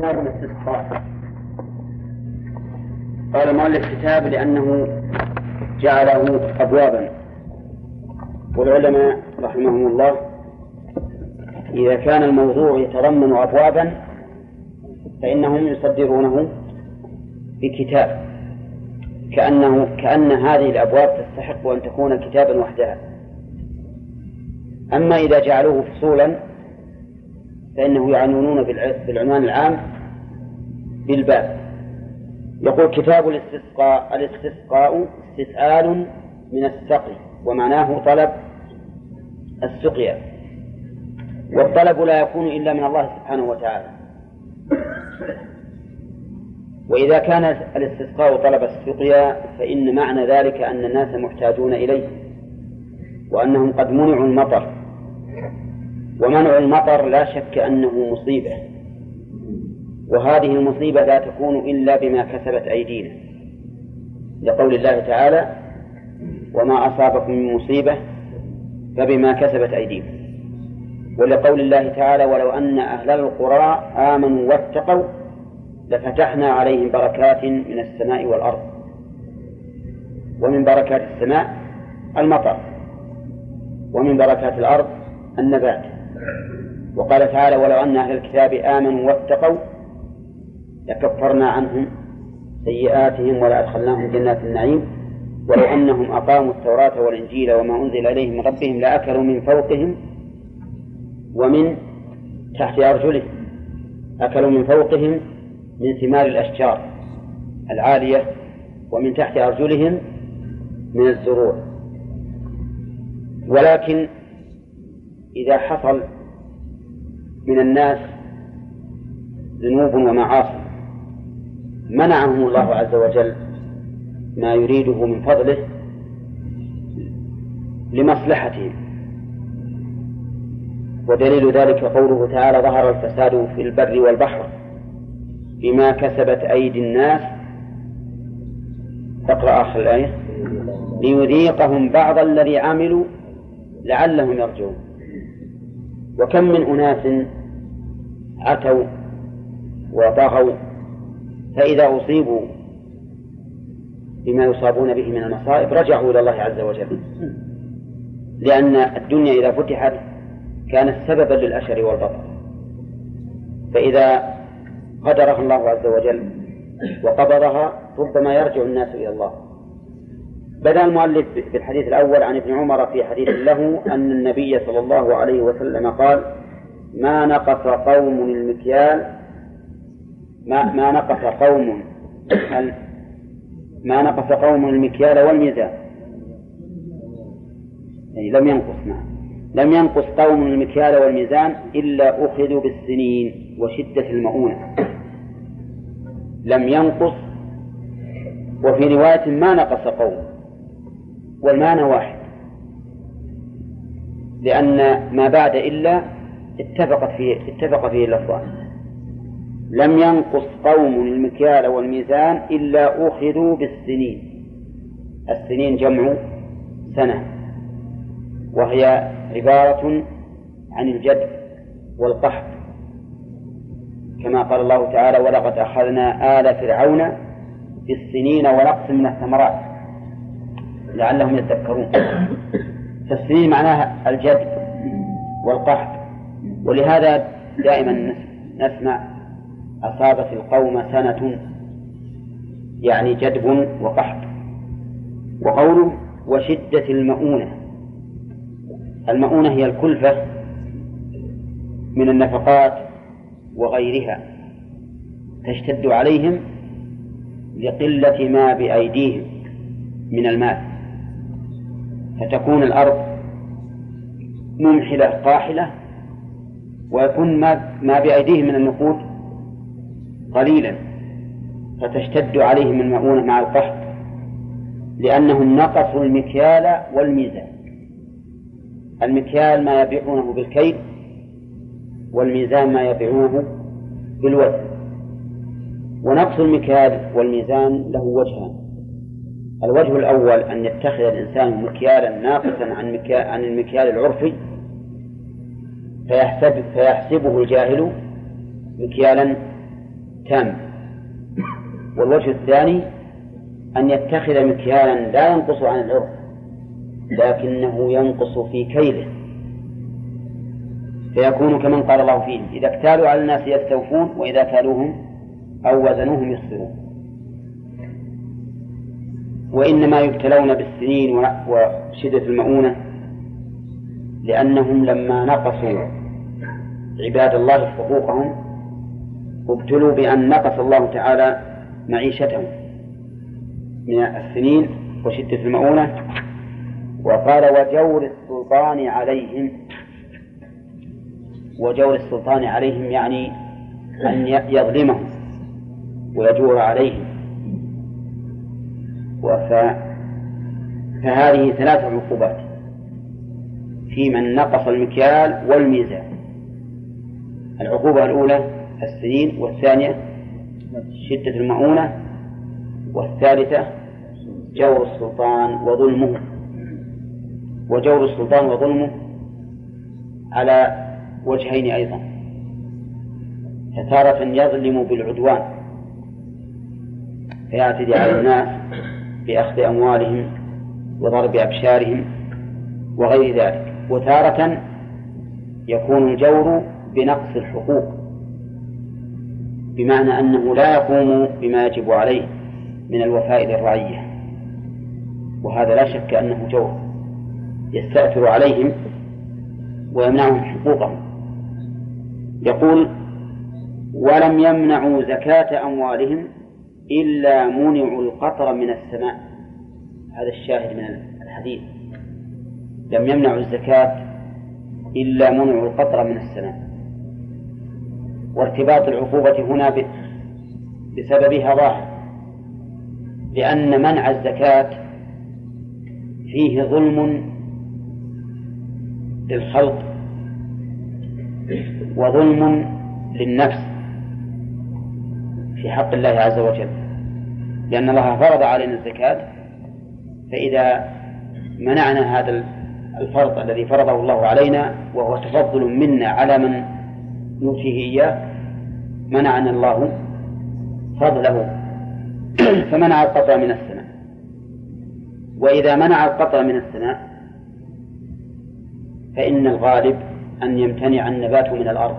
الاستسقاء قال المؤلف كتاب لأنه جعله أبوابا. والعلماء رحمهم الله إذا كان الموضوع يتضمن أبوابا فإنهم يصدرونه بكتاب. كأنه كأن هذه الأبواب تستحق أن تكون كتابا وحدها. أما إذا جعلوه فصولا فإنه يعنونون بالعنوان العام بالباب يقول كتاب الاستسقاء الاستسقاء استسآل من السقي ومعناه طلب السقيا. والطلب لا يكون إلا من الله سبحانه وتعالى. وإذا كان الاستسقاء طلب السقيا فإن معنى ذلك أن الناس محتاجون إليه وأنهم قد منعوا المطر. ومنع المطر لا شك أنه مصيبة. وهذه المصيبة لا تكون إلا بما كسبت أيدينا. لقول الله تعالى وما أصابكم من مصيبة فبما كسبت أيديكم. ولقول الله تعالى ولو أن أهل القرى آمنوا واتقوا لفتحنا عليهم بركات من السماء والأرض. ومن بركات السماء المطر ومن بركات الأرض النبات. وقال تعالى ولو أن أهل الكتاب آمنوا واتقوا لكفرنا عنهم سيئاتهم ولأدخلناهم جنات النعيم. ولو أنهم أقاموا التوراة والإنجيل وما أنزل إليهم من ربهم لأكلوا من فوقهم ومن تحت أرجلهم أكلوا من فوقهم من ثمار الأشجار العالية ومن تحت أرجلهم من الزروع. ولكن إذا حصل من الناس ذنوب ومعاصي منعهم الله عز وجل ما يريده من فضله لمصلحتهم. ودليل ذلك قوله تعالى ظهر الفساد في البر والبحر بما كسبت أيدي الناس تقرأ آخر الآية. ليذيقهم بعض الذي عملوا لعلهم يرجعون وكم من أناس عتوا وطغوا فإذا أصيبوا بما يصابون به من المصائب رجعوا إلى الله عز وجل. لأن الدنيا إذا فتحت كانت سببا للأشر والبطر فإذا قدرها الله عز وجل وقبضها ربما يرجع الناس إلى الله. بدأ المؤلف بالحديث الأول عن ابن عمر في حديث له أن النبي صلى الله عليه وسلم قال ما نقص قوم المكيال ما ما نقص قوم ما نقص قوم المكيال والميزان. يعني لم ينقص نعم. لم ينقص قوم المكيال والميزان إلا أخذوا بالسنين وشدة المؤونة. لم ينقص. وفي رواية ما نقص قوم. والمعنى واحد. لأن ما بعد إلا اتفقت فيه اتفق فيه اللفظان لم ينقص قوم المكيال والميزان إلا أخذوا بالسنين. السنين جمع سنة. وهي عبارة عن الجد والقحط. كما قال الله تعالى ولقد أخذنا آل فرعون بالسنين ونقص من الثمرات. لعلهم يتذكرون. فالسنين معناها الجد والقحط. ولهذا دائما نسمع أصابت القوم سنة يعني جدب وقحط. وقوله وشدة المؤونة. المؤونة هي الكلفة من النفقات وغيرها. تشتد عليهم لقلة ما بأيديهم من المال. فتكون الأرض ممحلة قاحلة ويكون ما, ما بأيديهم من النقود قليلا فتشتد عليهم المؤونة مع القحط لأنهم نقصوا المكيال والميزان. المكيال ما يبيعونه بالكيل والميزان ما يبيعونه بالوزن. ونقص المكيال والميزان له وجهان. الوجه الأول أن يتخذ الإنسان مكيالا ناقصا عن عن المكيال العرفي فيحسب فيحسبه الجاهل مكيالا تام والوجه الثاني أن يتخذ مكيالا لا ينقص عن العرف لكنه ينقص في كيله. فيكون كمن قال الله فيهم إذا اكتالوا على الناس يستوفون وإذا كالوهم أو وزنوهم يخسرون. وإنما يبتلون بالسنين وشدة المؤونة لأنهم لما نقصوا عباد الله حقوقهم ابتلوا بأن نقص الله تعالى معيشتهم من السنين وشدة المؤونة. وقال وجور السلطان عليهم وجور السلطان عليهم يعني أن يظلمهم ويجور عليهم. فهذه ثلاث عقوبات في من نقص المكيال والميزان. العقوبة الأولى السنين والثانية شدة المؤونة والثالثة جور السلطان وظلمه. وجور السلطان وظلمه على وجهين أيضا. فتارة يظلم بالعدوان. فيعتدي على الناس بأخذ أموالهم وضرب أبشارهم وغير ذلك. وتارة يكون الجور بنقص الحقوق بمعنى أنه لا يقوم بما يجب عليه من الوفاء للرعية وهذا لا شك أنه جور يستأثر عليهم ويمنعهم حقوقهم. يقول ولم يمنعوا زكاة أموالهم إلا منعوا القطر من السماء. هذا الشاهد من الحديث. لم يمنعوا الزكاة إلا منعوا القطر من السماء. وارتباط العقوبة هنا بسببها ظاهر. لأن منع الزكاة فيه ظلم للخلق وظلم للنفس في حق الله عز وجل. لأن الله فرض علينا الزكاة فإذا منعنا هذا الفرض الذي فرضه الله علينا وهو تفضل منا على من نؤتيه إياه منعنا الله فضله. فمنع القطع من السماء وإذا منع القطع من السماء فإن الغالب أن يمتنع النبات من الأرض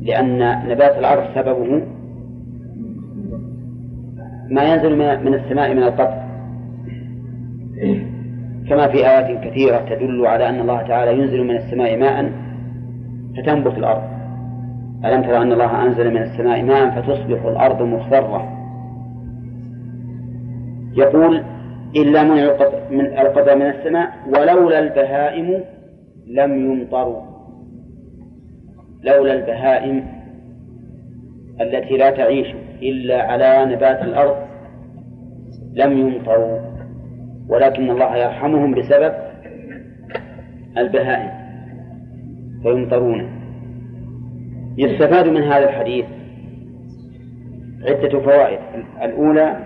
لأن نبات الأرض سببه ما ينزل من السماء من القطر كما في آيات كثيرة تدل على أن الله تعالى ينزل من السماء ماء فتنبت الأرض. ألم ترى أن الله أنزل من السماء ماء فتصبح الأرض مخضرة؟ يقول إلا من من القطر من السماء ولولا البهائم لم يمطروا. لولا البهائم التي لا تعيش. إلا على نبات الأرض لم يمطروا ولكن الله يرحمهم بسبب البهائم فيمطرون. يستفاد من هذا الحديث عدة فوائد. الأولى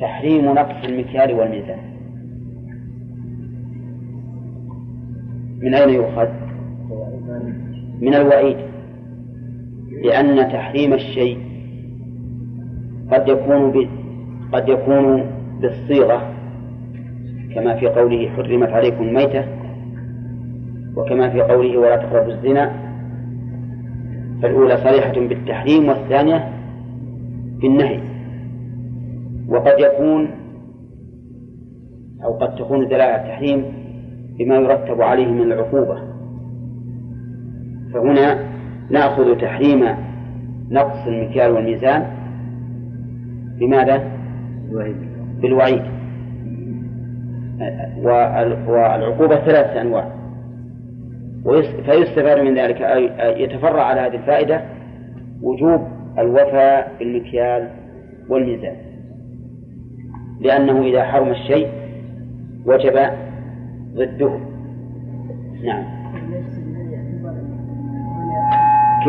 تحريم نقص المكيال والميزان. من أين يؤخذ؟ من الوعيد. لأن تحريم الشيء قد يكون قد يكون بالصيغة كما في قوله حرمت عليكم الميتة وكما في قوله ولا تقربوا الزنا. فالأولى صريحة بالتحريم والثانية بالنهي. وقد يكون أو قد تكون دلالة التحريم بما يرتب عليه من العقوبة. فهنا نأخذ تحريم نقص المكيال والميزان بماذا؟ بالوعيد. والعقوبة ثلاثة أنواع. فيستفاد من ذلك. يتفرع على هذه الفائدة وجوب الوفاء بالمكيال والميزان. لأنه إذا حرم الشيء وجب ضده. نعم.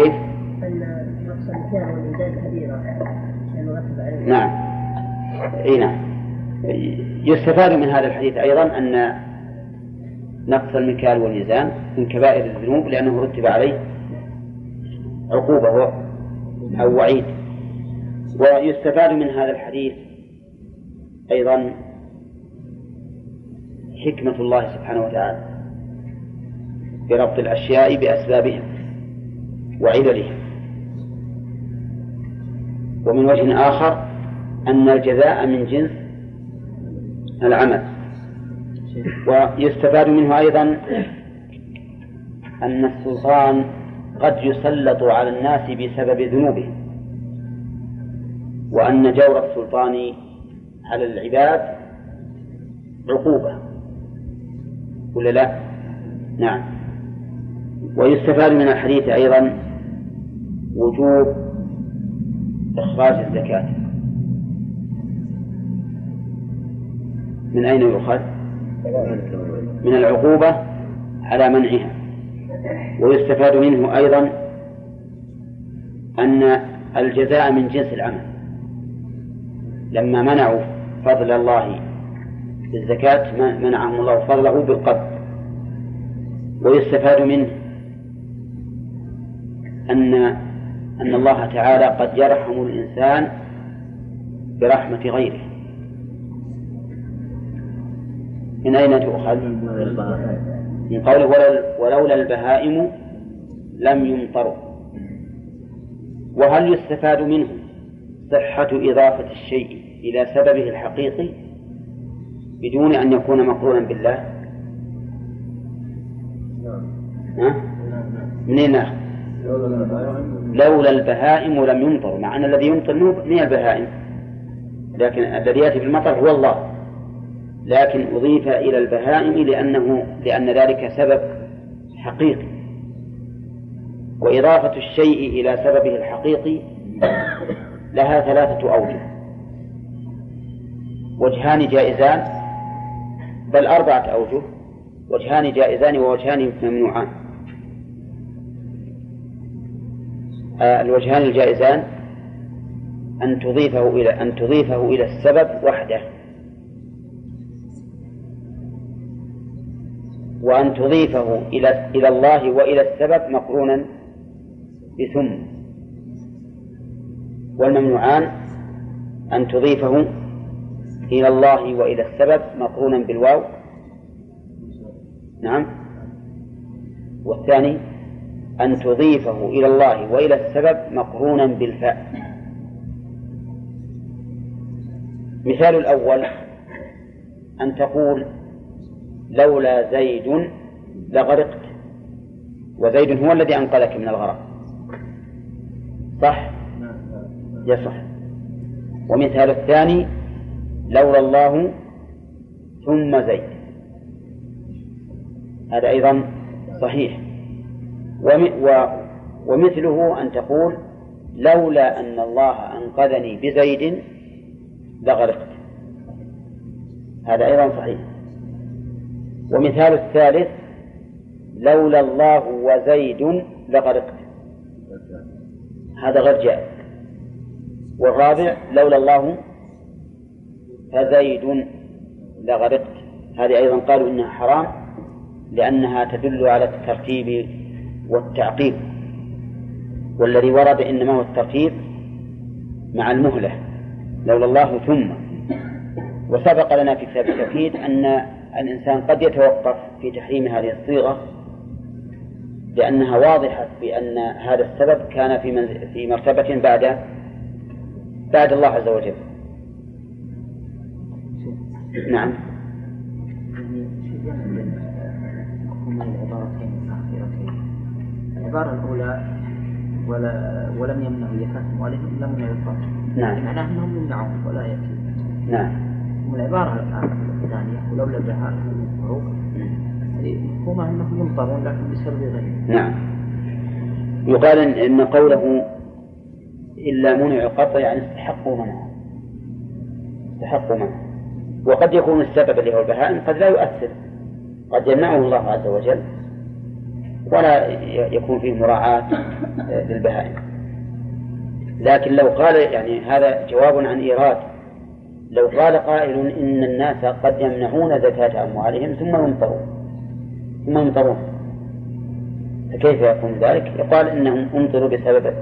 كيف؟ أن نقص والميزان كبيرة نعم. إي نعم. يستفاد من هذا الحديث أيضا أن نقص المكيال والميزان من كبائر الذنوب لأنه رتب عليه عقوبة أو وعيد. ويستفاد من هذا الحديث أيضا حكمة الله سبحانه وتعالى بربط الأشياء بأسبابها. وعللها ومن وجه آخر أن الجزاء من جنس العمل. ويستفاد منه أيضا أن السلطان قد يسلط على الناس بسبب ذنوبهم وأن جور السلطان على العباد عقوبة. ولا لا؟ نعم. ويستفاد من الحديث أيضا وجوب إخراج الزكاة. من أين يؤخذ؟ من العقوبة على منعها. ويستفاد منه أيضا أن الجزاء من جنس العمل. لما منعوا فضل الله بالزكاة منعهم الله فضله بالقبض. ويستفاد منه أن أن الله تعالى قد يرحم الإنسان برحمة غيره من أين تؤخذ؟ من قوله ولولا البهائم لم يمطروا وهل يستفاد منه صحة إضافة الشيء إلى سببه الحقيقي بدون أن يكون مقرونا بالله ها؟ منين نأخذ؟ لولا البهائم لم يمطر. مع أن الذي يمطر من البهائم. لكن الذي يأتي بالمطر هو الله. لكن أضيف إلى البهائم لأنه لأن ذلك سبب حقيقي. وإضافة الشيء إلى سببه الحقيقي لها ثلاثة أوجه. وجهان جائزان بل أربعة أوجه. وجهان جائزان ووجهان ممنوعان. الوجهان الجائزان أن تضيفه إلى أن تضيفه إلى السبب وحده. وأن تضيفه إلى إلى الله وإلى السبب مقرونا بثم. والممنوعان أن تضيفه إلى الله وإلى السبب مقرونا بالواو. نعم. والثاني أن تضيفه إلى الله وإلى السبب مقرونا بالفاء. مثال الأول أن تقول لولا زيد لغرقت وزيد هو الذي أنقذك من الغرق. صح؟ يصح ومثال الثاني لولا الله ثم زيد. هذا أيضا صحيح. ومثله أن تقول لولا أن الله أنقذني بزيد لغرقت. هذا أيضا صحيح. ومثال الثالث لولا الله وزيد لغرقت. هذا غير جائز. والرابع لولا الله فزيد لغرقت. هذه أيضا قالوا إنها حرام لأنها تدل على الترتيب والتعقيب والذي ورد إنما هو الترتيب مع المهلة لولا الله ثم وسبق لنا في كتاب التوحيد أن الإنسان قد يتوقف في تحريم هذه الصيغة لأنها واضحة بأن هذا السبب كان في في مرتبة بعد بعد الله عز وجل. نعم. العبارة الأولى ولا ولم يمنعوا يكاسم عليهم لم يمنعوا نعم. معناه أنهم يمنعون ولا يأتي نعم. والعبارة الثانية ولولا البهاء المفروق مفهومها أنهم يمطرون لكن بسبب غيره نعم. يقال إن قوله إلا منع قطع يعني استحقوا منعه. استحقوا منعه. وقد يكون السبب اللي هو البهائم قد لا يؤثر. قد يمنعه الله عز وجل. ولا يكون فيه مراعاة للبهائم. لكن لو قال يعني هذا جواب عن إيراد لو قال قائل إن الناس قد يمنعون زكاة أموالهم ثم يمطرون ثم يمطرون فكيف يكون ذلك؟ يقال إنهم أمطروا بسبب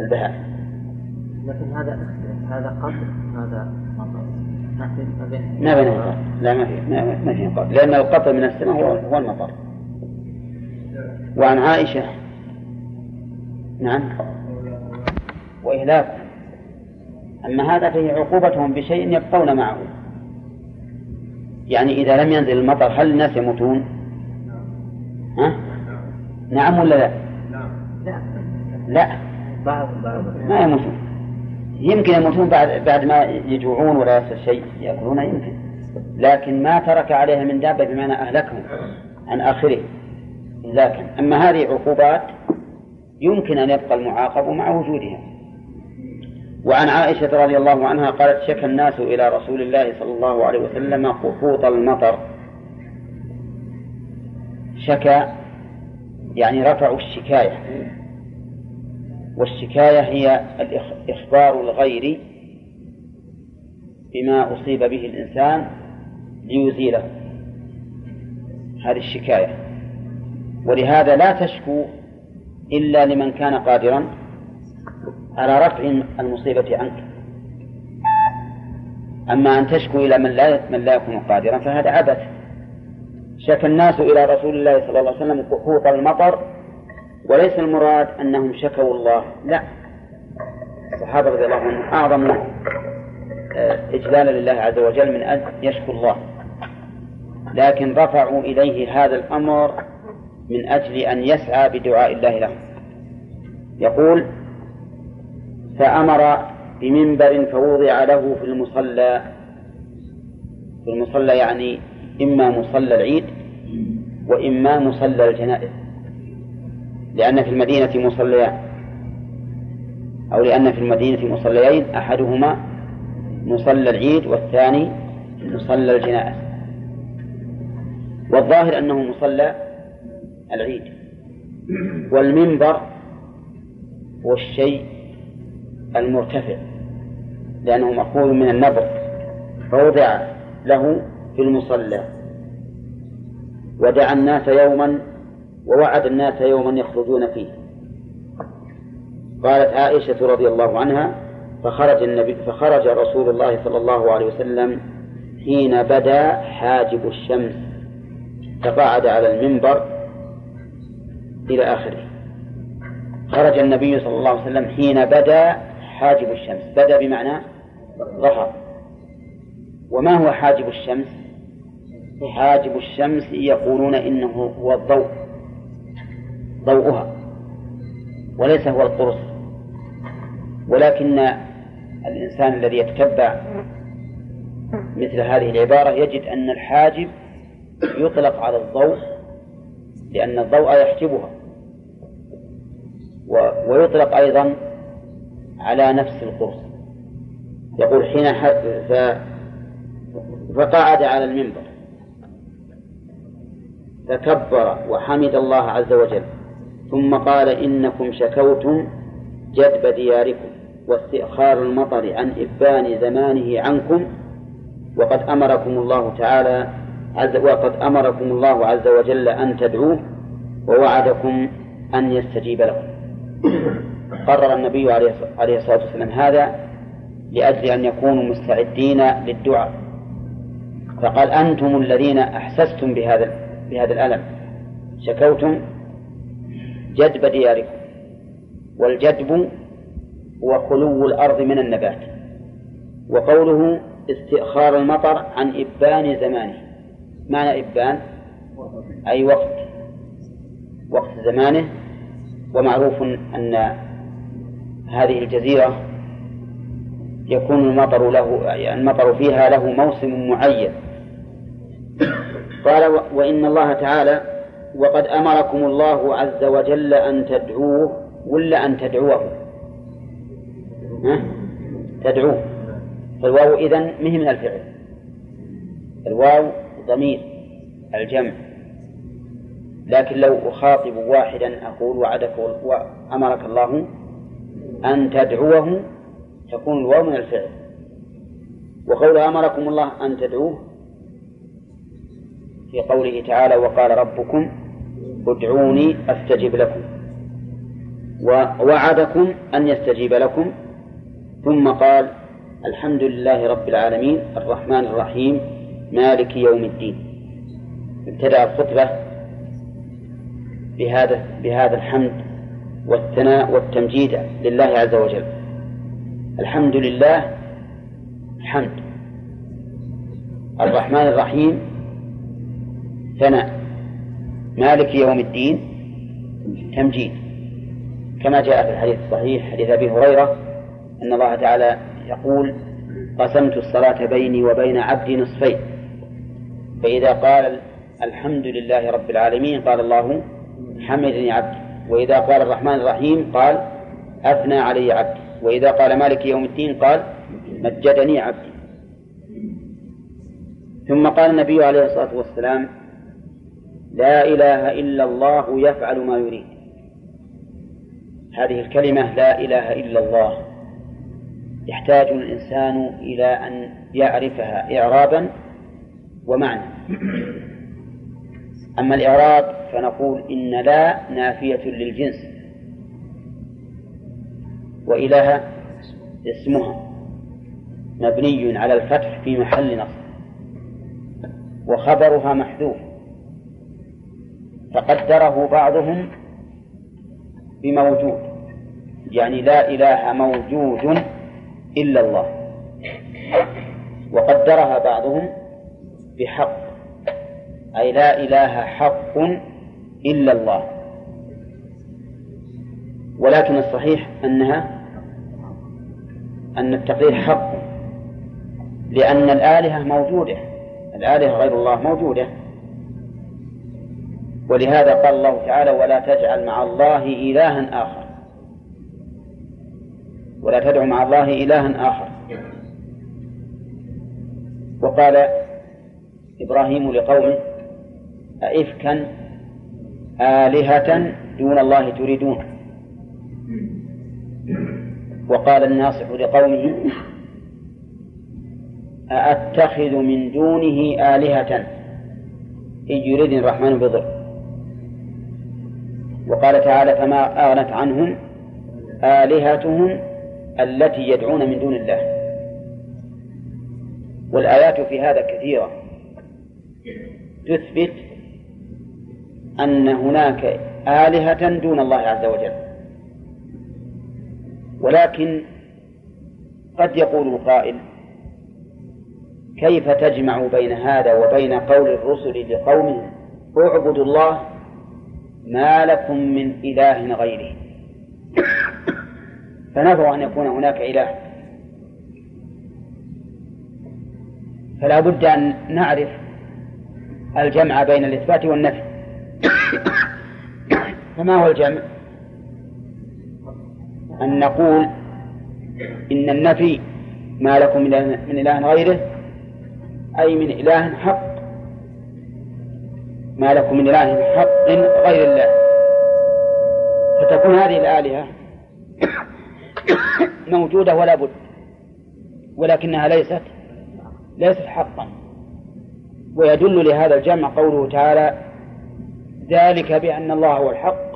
البهائم. لكن هذا هذا قتل هذا مطر ما في ما بين لا ما في ما, في قتل لأن القتل من السماء هو هو المطر وعن عائشة. نعم. وإهلاك. أما هذا فهي عقوبتهم بشيء يبقون معه. يعني إذا لم ينزل المطر هل الناس يموتون؟ ها؟ نعم ولا لا؟ لا. لا. ما يموتون. يمكن يموتون بعد بعد ما يجوعون ولا يصير شيء يأكلون يمكن. لكن ما ترك عليها من دابة بمعنى أهلكهم عن آخره. إهلاكا أما هذه عقوبات يمكن أن يبقى المعاقب مع وجودها. وعن عائشة رضي الله عنها قالت شكى الناس إلى رسول الله صلى الله عليه وسلم قحوط المطر. شكى يعني رفعوا الشكاية. والشكاية هي إخبار الغير بما أصيب به الإنسان ليزيله. هذه الشكاية. ولهذا لا تشكو إلا لمن كان قادرا على رفع المصيبة عنك. أما أن تشكو إلى من لا من لا يكون قادرا فهذا عبث. شكى الناس إلى رسول الله صلى الله عليه وسلم قحوط المطر وليس المراد أنهم شكوا الله. لا. الصحابة رضي الله عنهم أعظم آه، إجلالا لله عز وجل من أن يشكوا الله. لكن رفعوا إليه هذا الأمر من أجل أن يسعى بدعاء الله لهم يقول فأمر بمنبر فوضع له في المصلى. في المصلى يعني إما مصلى العيد وإما مصلى الجنائز لأن في المدينة مصليان. أو لأن في المدينة مصليين أحدهما مصلى العيد والثاني مصلى الجنائز والظاهر أنه مصلى العيد. والمنبر هو الشيء المرتفع لأنه مأخوذ من النبر فوضع له في المصلى. ودعا الناس يوما ووعد الناس يوما يخرجون فيه. قالت عائشة رضي الله عنها فخرج النبي فخرج رسول الله صلى الله عليه وسلم حين بدا حاجب الشمس. فقعد على المنبر إلى آخره. خرج النبي صلى الله عليه وسلم حين بدا حاجب الشمس. بدا بمعنى ظهر. وما هو حاجب الشمس؟ حاجب الشمس يقولون إنه هو الضوء. ضوءها. وليس هو القرص. ولكن الإنسان الذي يتتبع مثل هذه العبارة يجد أن الحاجب يطلق على الضوء لأن الضوء يحجبها. ويطلق أيضا على نفس القرص. يقول حين ف... فقعد على المنبر. فكبر وحمد الله عز وجل. ثم قال إنكم شكوتم جدب دياركم واستئخار المطر عن إبان زمانه عنكم وقد أمركم الله تعالى عز وقد أمركم الله عز وجل أن تدعوه ووعدكم أن يستجيب لكم. قرر النبي عليه الصلاة والسلام هذا لأجل أن يكونوا مستعدين للدعاء. فقال أنتم الذين أحسستم بهذا بهذا الألم. شكوتم جدب دياركم. والجدب هو خلو الأرض من النبات. وقوله استئخار المطر عن إبان زمانه. معنى إبان؟ أي وقت. وقت زمانه. ومعروف أن هذه الجزيرة يكون المطر له المطر فيها له موسم معين. قال وإن الله تعالى وقد أمركم الله عز وجل أن تدعوه ولا أن تدعوه؟ ها؟ تدعوه. فالواو إذن مهم من الفعل. الواو ضمير الجمع. لكن لو أخاطب واحدا أقول وعدك وأمرك الله أن تدعوه تكون الواو من الفعل. وقول أمركم الله أن تدعوه في قوله تعالى وقال ربكم ادعوني أستجب لكم ووعدكم أن يستجيب لكم. ثم قال الحمد لله رب العالمين الرحمن الرحيم مالك يوم الدين. ابتدأ الخطبة بهذا بهذا الحمد والثناء والتمجيد لله عز وجل. الحمد لله حمد. الرحمن الرحيم ثناء. مالك يوم الدين تمجيد. كما جاء في الحديث الصحيح حديث أبي هريرة أن الله تعالى يقول قسمت الصلاة بيني وبين عبدي نصفين. فإذا قال الحمد لله رب العالمين قال الله حمدني عبدي وإذا قال الرحمن الرحيم قال أثنى علي عبدي وإذا قال مالك يوم الدين قال مجدني عبدي ثم قال النبي عليه الصلاة والسلام لا إله إلا الله يفعل ما يريد. هذه الكلمة لا إله إلا الله. يحتاج الإنسان إلى أن يعرفها إعرابا ومعنى. أما الإعراب فنقول إن لا نافية للجنس. وإله اسمها مبني على الفتح في محل نصب. وخبرها محذوف. فقدره بعضهم بموجود. يعني لا إله موجود إلا الله. وقدرها بعضهم بحق. أي لا إله حق إلا الله. ولكن الصحيح أنها أن التقدير حق. لأن الآلهة موجودة. الآلهة غير الله موجودة. ولهذا قال الله تعالى ولا تجعل مع الله إلها آخر. ولا تدع مع الله إلها آخر. وقال إبراهيم لقومه أئفكا آلهة دون الله تريدون. وقال الناصح لقومه أأتخذ من دونه آلهة؟ إن يريدني الرحمن بضر. وقال تعالى فما أغنت عنهم آلهتهم التي يدعون من دون الله. والآيات في هذا كثيرة. تثبت أن هناك آلهة دون الله عز وجل. ولكن قد يقول القائل كيف تجمع بين هذا وبين قول الرسل لقومهم اعبدوا الله ما لكم من إله غيره؟ فنفوا أن يكون هناك إله. فلا بد أن نعرف الجمع بين الإثبات والنفي. فما هو الجمع؟ أن نقول إن النفي ما لكم من إله غيره أي من إله حق. ما لكم من إله حق غير الله. فتكون هذه الآلهة موجودة ولا بد ولكنها ليست ليست حقا. ويدل لهذا الجمع قوله تعالى ذلك بأن الله هو الحق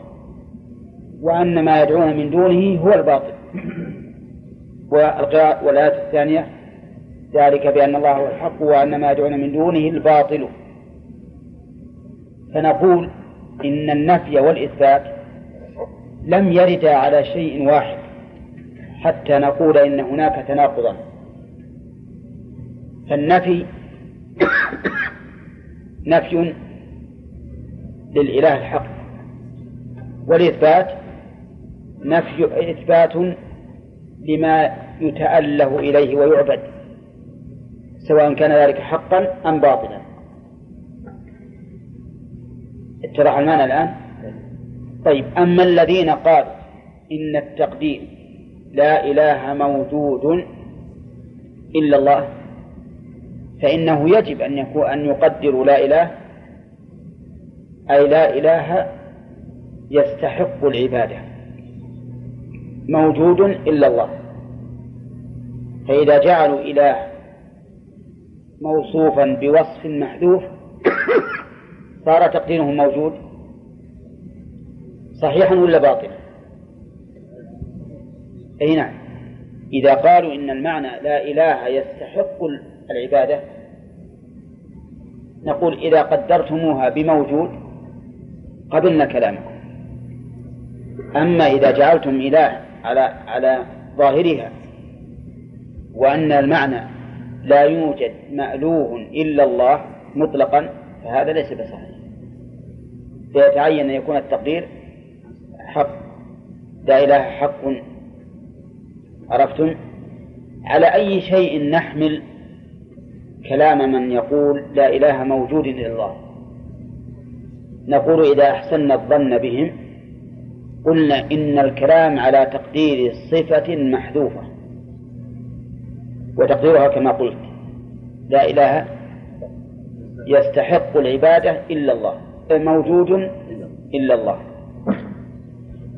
وأن ما يدعون من دونه هو الباطل. والقراءة والآية الثانية ذلك بأن الله هو الحق وأن ما يدعون من دونه الباطل. فنقول إن النفي والإثبات لم يردا على شيء واحد حتى نقول إن هناك تناقضا. فالنفي نفي للإله الحق والإثبات نفي إثبات لما يتأله إليه ويعبد سواء كان ذلك حقا أم باطلا. اتضح المعنى الآن؟ طيب أما الذين قالوا إن التقديم لا إله موجود إلا الله فإنه يجب أن يكون أن يقدروا لا إله أي لا إله يستحق العبادة. موجود إلا الله. فإذا جعلوا إله موصوفا بوصف محذوف صار تقديره موجود. صحيحا ولا باطلا؟ أي نعم. إذا قالوا إن المعنى لا إله يستحق العبادة. نقول إذا قدرتموها بموجود قبلنا كلامكم. أما إذا جعلتم إله على على ظاهرها وأن المعنى لا يوجد مألوه إلا الله مطلقا فهذا ليس بصحيح. فيتعين أن يكون التقدير حق. لا إله حق. عرفتم؟ على أي شيء نحمل كلام من يقول لا إله موجود إلا الله. نقول إذا أحسنا الظن بهم قلنا إن الكلام على تقدير صفة محذوفة. وتقديرها كما قلت لا إله يستحق العبادة إلا الله. موجود إلا الله.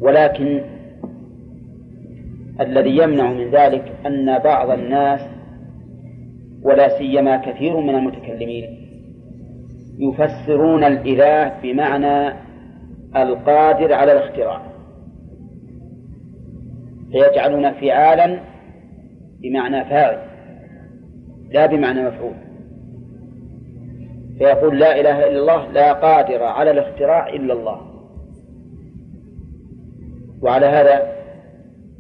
ولكن الذي يمنع من ذلك أن بعض الناس ولا سيما كثير من المتكلمين. يفسرون الإله بمعنى القادر على الاختراع. فيجعلون فعالا بمعنى فاعل لا بمعنى مفعول. فيقول لا إله إلا الله لا قادر على الاختراع إلا الله. وعلى هذا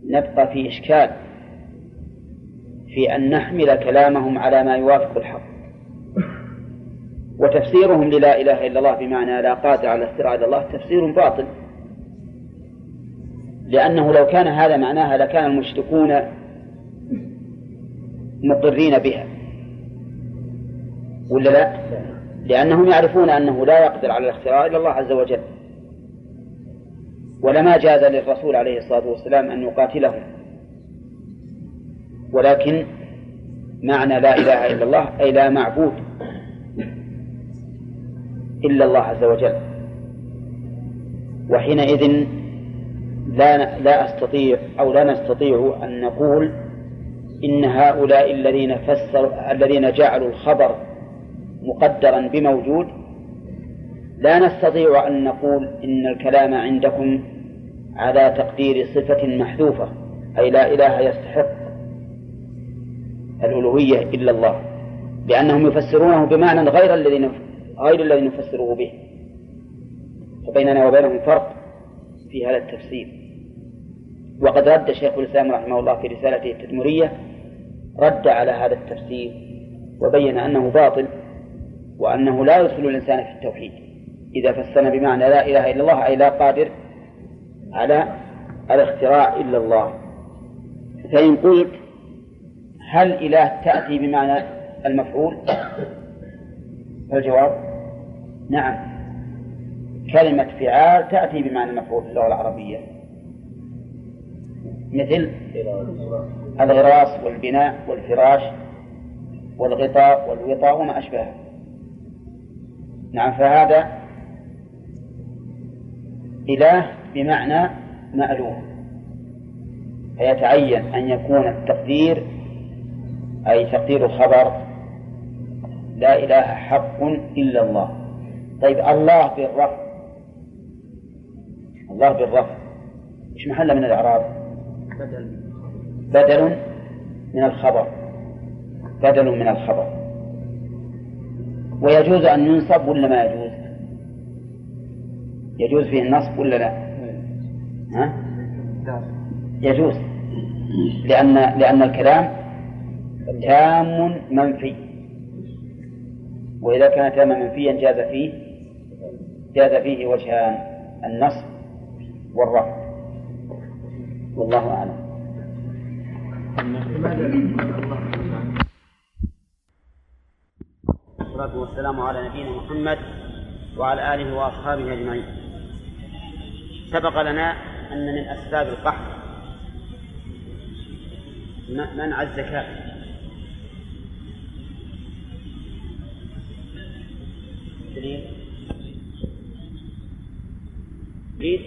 نبقى في إشكال. في أن نحمل كلامهم على ما يوافق الحق. وتفسيرهم للا إله إلا الله بمعنى لا قادر على الاختراع إلا الله تفسير باطل. لأنه لو كان هذا معناها لكان المشركون مقرين بها. ولا لا؟ لأنهم يعرفون أنه لا يقدر على الاختراع إلا الله عز وجل. ولما جاز للرسول عليه الصلاة والسلام أن يقاتلهم. ولكن معنى لا إله إلا الله أي لا معبود إلا الله عز وجل. وحينئذ لا لا أستطيع أو لا نستطيع أن نقول إن هؤلاء الذين فسروا الذين جعلوا الخبر مقدرا بموجود لا نستطيع أن نقول إن الكلام عندكم على تقدير صفة محذوفة أي لا إله يستحق. الألوهية إلا الله لأنهم يفسرونه بمعنى غير الذي غير الذي نفسره به. فبيننا وبينهم فرق في هذا التفسير. وقد رد شيخ الإسلام رحمه الله في رسالته التدمرية رد على هذا التفسير وبين أنه باطل وأنه لا يدخل الإنسان في التوحيد. إذا فسرنا بمعنى لا إله إلا الله أي لا قادر على الاختراع إلا الله. فإن قلت هل إله تأتي بمعنى المفعول؟ فالجواب نعم. كلمة فعال تأتي بمعنى المفعول في اللغة العربية. مثل الغراس والبناء والفراش والغطاء والوطاء وما أشبهه. نعم فهذا إله بمعنى مألوف. فيتعين أن يكون التقدير أي تقدير الخبر لا إله حق إلا الله. طيب الله بالرفع الله بالرفع إيش محله من الإعراب؟ بدل. بدل من الخبر بدل من الخبر. ويجوز أن ينصب ولا ما يجوز؟ يجوز فيه النصب ولا لا؟ ها؟ يجوز لأن لأن الكلام تام منفي. وإذا كان تاما منفيا جاز فيه جاز فيه وجهان النصب والرفع. والله أعلم. والصلاة والسلام على نبينا محمد وعلى آله وأصحابه أجمعين. سبق لنا أن من أسباب القحط منع الزكاة. التدليل إيه؟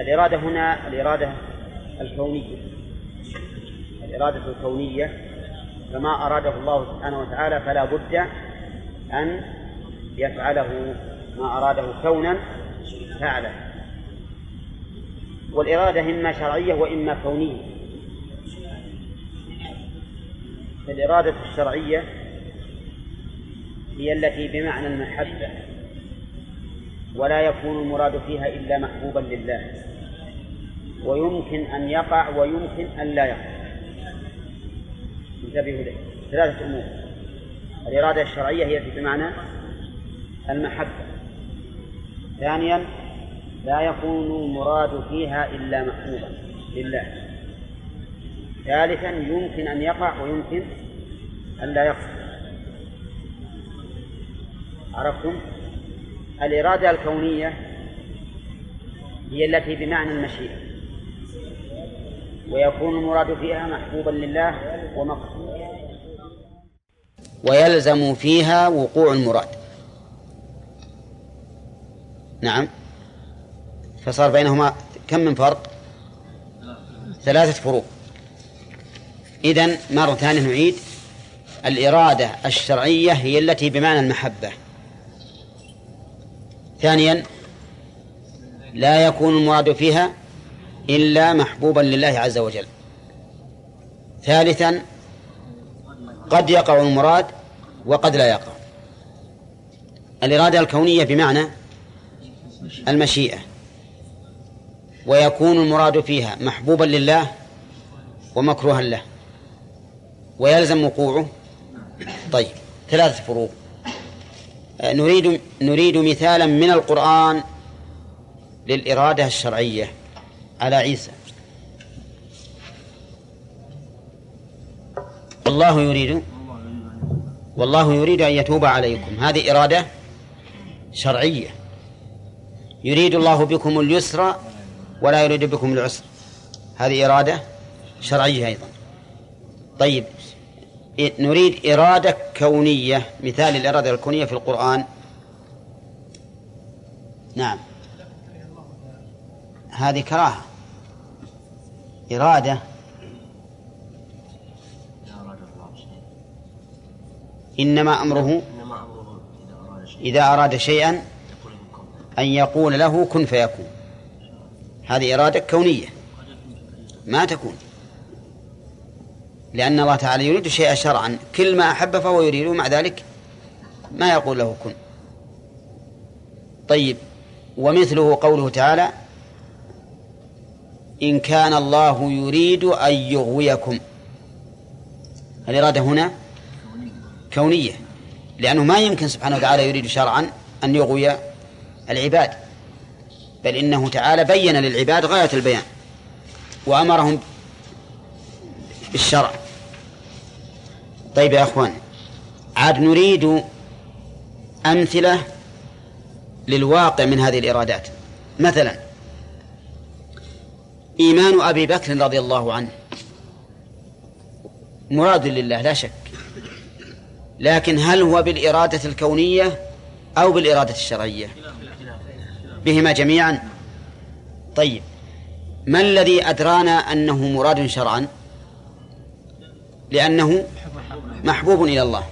الإرادة هنا الإرادة الكونية. الإرادة الكونية فما أراده الله سبحانه وتعالى فلا بد أن يفعله. ما أراده كونا فعله والإرادة إما شرعية وإما كونية. فالإرادة الشرعية هي التي بمعنى المحبة ولا يكون المراد فيها إلا محبوبا لله. ويمكن أن يقع ويمكن أن لا يقع. انتبهوا له ثلاثة أمور. الإرادة الشرعية هي بمعنى المحبة. ثانيا لا يكون المراد فيها إلا محبوبا لله. ثالثا يمكن أن يقع ويمكن أن لا يقع. عرفتم؟ الإرادة الكونية هي التي بمعنى المشيئة. ويكون المراد فيها محبوبا لله ومقصودا ويلزم فيها وقوع المراد. نعم. فصار بينهما كم من فرق؟ ثلاثة فروق. إذن مرة ثانية نعيد. الإرادة الشرعية هي التي بمعنى المحبة. ثانيا لا يكون المراد فيها إلا محبوبا لله عز وجل. ثالثا قد يقع المراد وقد لا يقع. الإرادة الكونية بمعنى المشيئة. ويكون المراد فيها محبوبا لله ومكروها له. ويلزم وقوعه. طيب ثلاثة فروق. نريد نريد مثالا من القرآن للإرادة الشرعية على عيسى. والله يريد والله يريد أن يتوب عليكم. هذه إرادة شرعية. يريد الله بكم اليسر ولا يريد بكم العسر. هذه إرادة شرعية أيضا. طيب نريد إرادة كونية. مثال الإرادة الكونية في القرآن. نعم. هذه كراهة. إرادة. إنما أمره. إذا أراد شيئا. أن يقول له كن فيكون. هذه إرادة كونية. ما تكون. لأن الله تعالى يريد شيئا شرعا. كل ما أحب فهو يريده مع ذلك ما يقول له كن. طيب ومثله قوله تعالى إن كان الله يريد أن يغويكم. الإرادة هنا؟ كونية. لأنه ما يمكن سبحانه وتعالى يريد شرعا أن يغوي العباد. بل إنه تعالى بين للعباد غاية البيان وأمرهم بالشرع طيب يا أخوان عاد نريد أمثلة للواقع من هذه الإرادات. مثلا إيمان أبي بكر رضي الله عنه مراد لله لا شك. لكن هل هو بالإرادة الكونية أو بالإرادة الشرعية؟ بهما جميعا. طيب ما الذي أدرانا أنه مراد شرعا؟ لأنه محبوب إلى الله.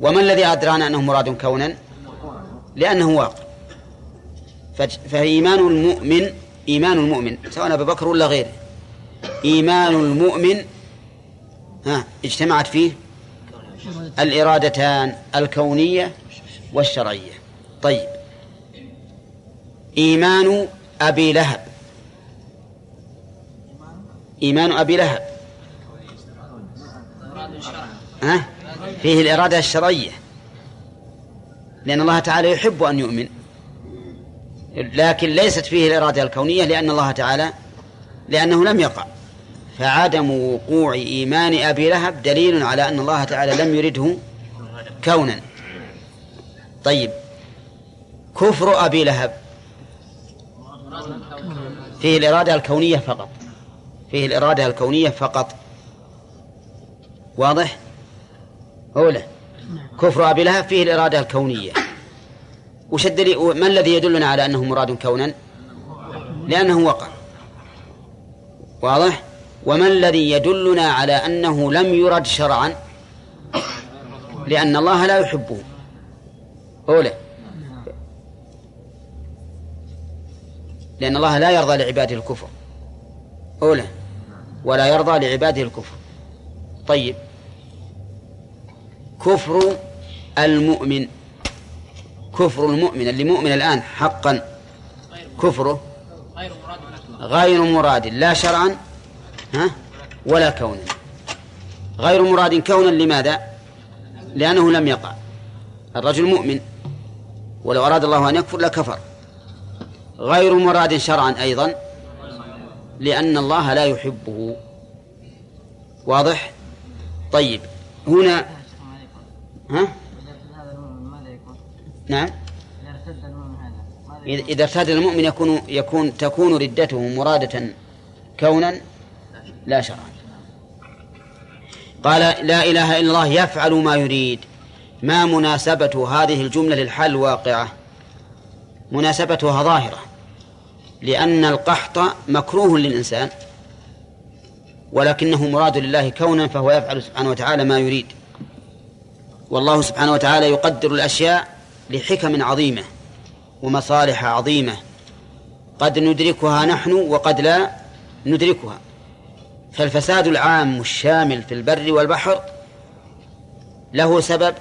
وما الذي أدرانا أنه مراد كونا؟ لأنه واقع. فإيمان المؤمن إيمان المؤمن سواء أبو بكر ولا غيره. إيمان المؤمن ها اجتمعت فيه الإرادتان الكونية والشرعية. طيب. إيمان أبي لهب. إيمان أبي لهب. ها؟ فيه الإرادة الشرعية. لأن الله تعالى يحب أن يؤمن. لكن ليست فيه الإرادة الكونية لأن الله تعالى لأنه لم يقع. فعدم وقوع إيمان أبي لهب دليل على أن الله تعالى لم يرده كونا. طيب. كفر أبي لهب. فيه الإرادة الكونية فقط. فيه الإرادة الكونية فقط. واضح؟ أولى كفر أبي لهب فيه الإرادة الكونية. وش الدليل؟ ما الذي يدلنا على أنه مراد كونا؟ لأنه وقع. واضح؟ وما الذي يدلنا على أنه لم يرد شرعا؟ لأن الله لا يحبه. أولى لأن الله لا يرضى لعباده الكفر. أولى ولا يرضى لعباده الكفر. طيب. كفر المؤمن. كفر المؤمن اللي مؤمن الآن حقا. كفره غير مراد لا شرعا ها ولا كونا. غير مراد كونا لماذا؟ لأنه لم يقع. الرجل مؤمن ولو أراد الله أن يكفر لكفر. غير مراد شرعا أيضا لأن الله لا يحبه. واضح؟ طيب هنا ها؟ نعم. إذا ارتد المؤمن يكون يكون تكون ردته مرادة كونا لا شرعا. قال لا إله إلا الله يفعل ما يريد. ما مناسبة هذه الجملة للحال الواقعة مناسبتها ظاهرة. لأن القحط مكروه للإنسان ولكنه مراد لله كونا فهو يفعل سبحانه وتعالى ما يريد. والله سبحانه وتعالى يقدر الأشياء لحكم عظيمة ومصالح عظيمة. قد ندركها نحن وقد لا ندركها. فالفساد العام الشامل في البر والبحر له سبب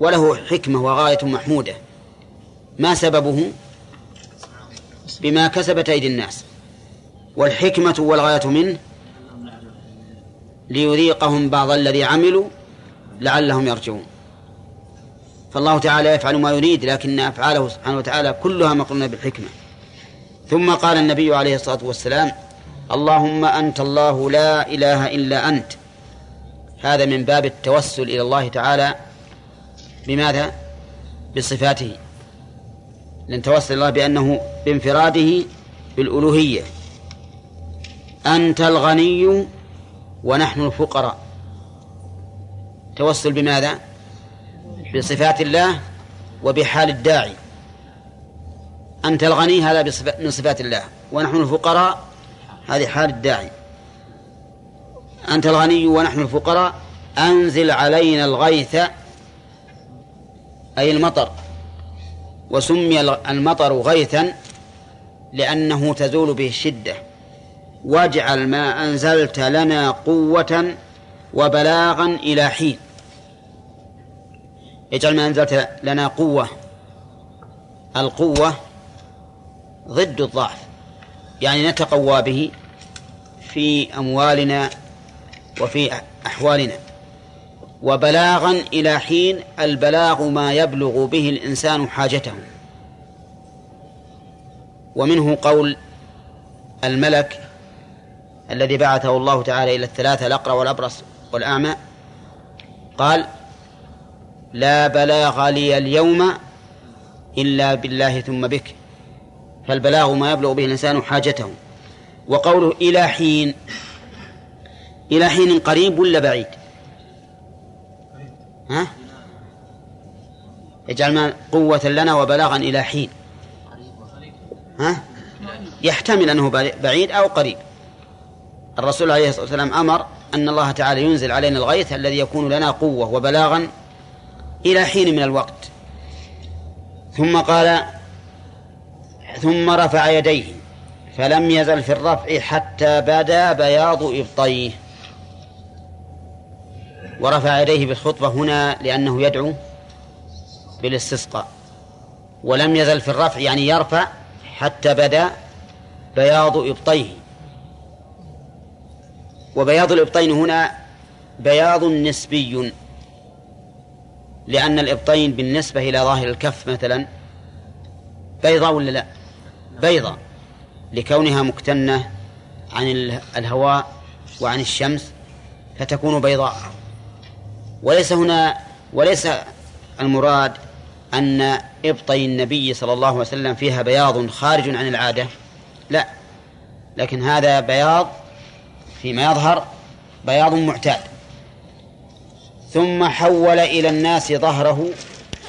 وله حكمة وغاية محمودة. ما سببه؟ بما كسبت أيدي الناس. والحكمة والغاية منه ليذيقهم بعض الذي عملوا لعلهم يرجعون. فالله تعالى يفعل ما يريد لكن أفعاله سبحانه وتعالى كلها مقرونة بالحكمة. ثم قال النبي عليه الصلاة والسلام اللهم أنت الله لا إله إلا أنت. هذا من باب التوسل إلى الله تعالى. بماذا؟ بصفاته. لن توسل الله بأنه بانفراده بالألوهية. أنت الغني ونحن الفقراء. توسل بماذا؟ بصفات الله وبحال الداعي. أنت الغني هذا من صفات الله. ونحن الفقراء هذه حال الداعي. أنت الغني ونحن الفقراء. أنزل علينا الغيث أي المطر. وسمي المطر غيثا لأنه تزول به الشدة. واجعل ما أنزلت لنا قوة وبلاغا إلى حين. اجعل ما أنزلت لنا قوة. القوة ضد الضعف. يعني نتقوى به في أموالنا وفي أحوالنا. وبلاغا إلى حين البلاغ ما يبلغ به الإنسان حاجته. ومنه قول الملك الذي بعثه الله تعالى إلى الثلاثة الأقرع والأبرص والأعمى. قال لا بلاغ لي اليوم إلا بالله ثم بك. فالبلاغ ما يبلغ به الإنسان حاجته. وقوله إلى حين. إلى حين قريب ولا بعيد؟ ها؟ اجعل ما قوة لنا وبلاغا إلى حين. ها؟ يحتمل أنه بعيد أو قريب. الرسول عليه الصلاة والسلام أمر أن الله تعالى ينزل علينا الغيث الذي يكون لنا قوة وبلاغا إلى حين من الوقت. ثم قال ثم رفع يديه فلم يزل في الرفع حتى بدا بياض إبطيه. ورفع يديه بالخطبة هنا لأنه يدعو بالاستسقاء. ولم يزل في الرفع يعني يرفع حتى بدا بياض إبطيه. وبياض الإبطين هنا بياض نسبي. لأن الإبطين بالنسبة إلى ظاهر الكف مثلا بيضاء ولا لا؟ بيضاء لكونها مكتنة عن الهواء وعن الشمس فتكون بيضاء. وليس هنا وليس المراد أن إبطي النبي صلى الله عليه وسلم فيها بياض خارج عن العادة لا. لكن هذا بياض فيما يظهر بياض معتاد. ثم حول إلى الناس ظهره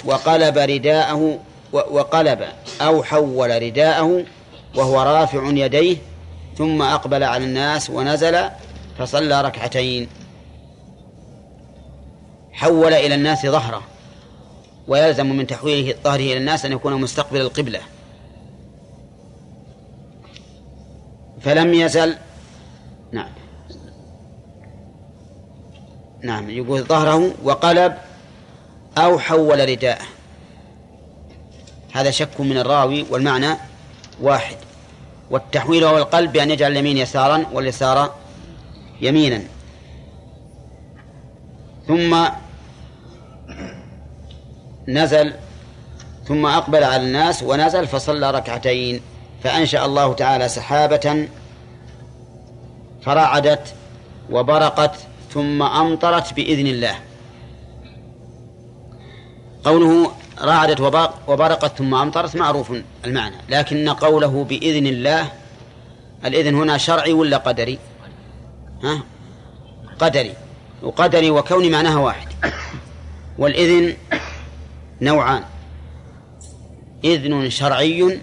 وقلب رداءه وقلب أو حول رداءه وهو رافع يديه ثم أقبل على الناس ونزل فصلى ركعتين. حول إلى الناس ظهره ويلزم من تحويله ظهره إلى الناس أن يكون مستقبل القبلة. فلم يزل نعم. نعم يقول ظهره وقلب أو حول رداءه. هذا شك من الراوي والمعنى واحد. والتحويل هو القلب بأن يجعل اليمين يسارا واليسار يمينا. ثم نزل ثم أقبل على الناس ونزل فصلى ركعتين فأنشأ الله تعالى سحابة فرعدت وبرقت ثم أمطرت بإذن الله. قوله رعدت وبرقت ثم أمطرت معروف المعنى لكن قوله بإذن الله الإذن هنا شرعي ولا قدري؟ ها؟ قدري. وقدري وكوني معناها واحد. والإذن نوعان. إذن شرعي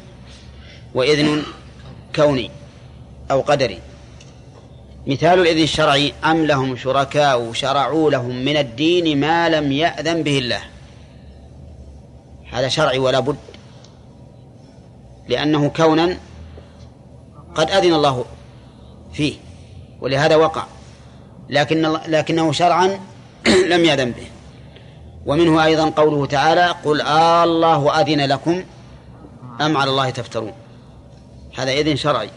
وإذن كوني أو قدري. مثال الإذن الشرعي أم لهم شركاء شرعوا لهم من الدين ما لم يأذن به الله. هذا شرعي ولا بد لأنه كونا قد أذن الله فيه ولهذا وقع لكن لكنه شرعا لم يأذن به. ومنه أيضا قوله تعالى قل آه الله أذن لكم أم على الله تفترون. هذا إذن شرعي.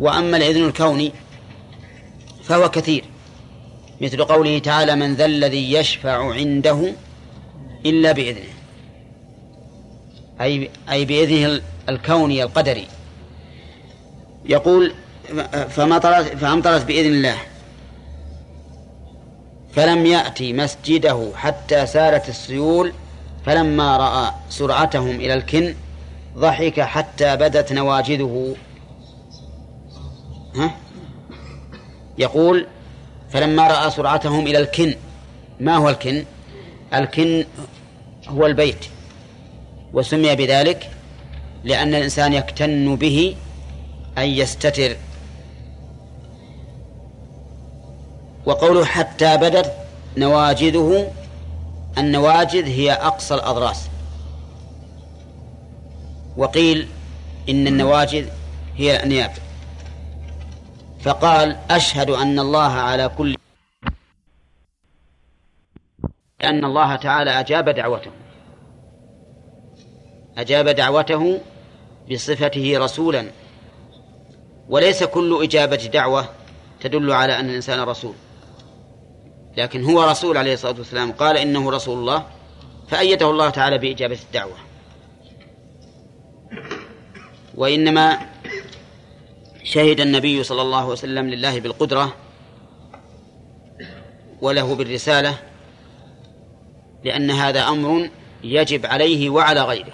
وأما الإذن الكوني فهو كثير. مثل قوله تعالى من ذا الذي يشفع عنده إلا بإذنه. أي أي بإذنه الكوني القدري. يقول فمطرت فأمطرت بإذن الله. فلم يأتي مسجده حتى سالت السيول فلما رأى سرعتهم إلى الكن ضحك حتى بدت نواجذه. ها؟ يقول فلما رأى سرعتهم إلى الكن ما هو الكن؟ الكن هو البيت وسمي بذلك لأن الإنسان يكتن به أن يستتر. وقوله حتى بدت نواجذه النواجذ هي أقصى الأضراس. وقيل إن النواجذ هي الأنياب. فقال أشهد أن الله على كل أن الله تعالى أجاب دعوته. أجاب دعوته بصفته رسولا. وليس كل إجابة دعوة تدل على أن الإنسان رسول. لكن هو رسول عليه الصلاة والسلام. قال إنه رسول الله. فأيده الله تعالى بإجابة الدعوة. وإنما شهد النبي صلى الله عليه وسلم لله بالقدرة وله بالرسالة لأن هذا أمر يجب عليه وعلى غيره.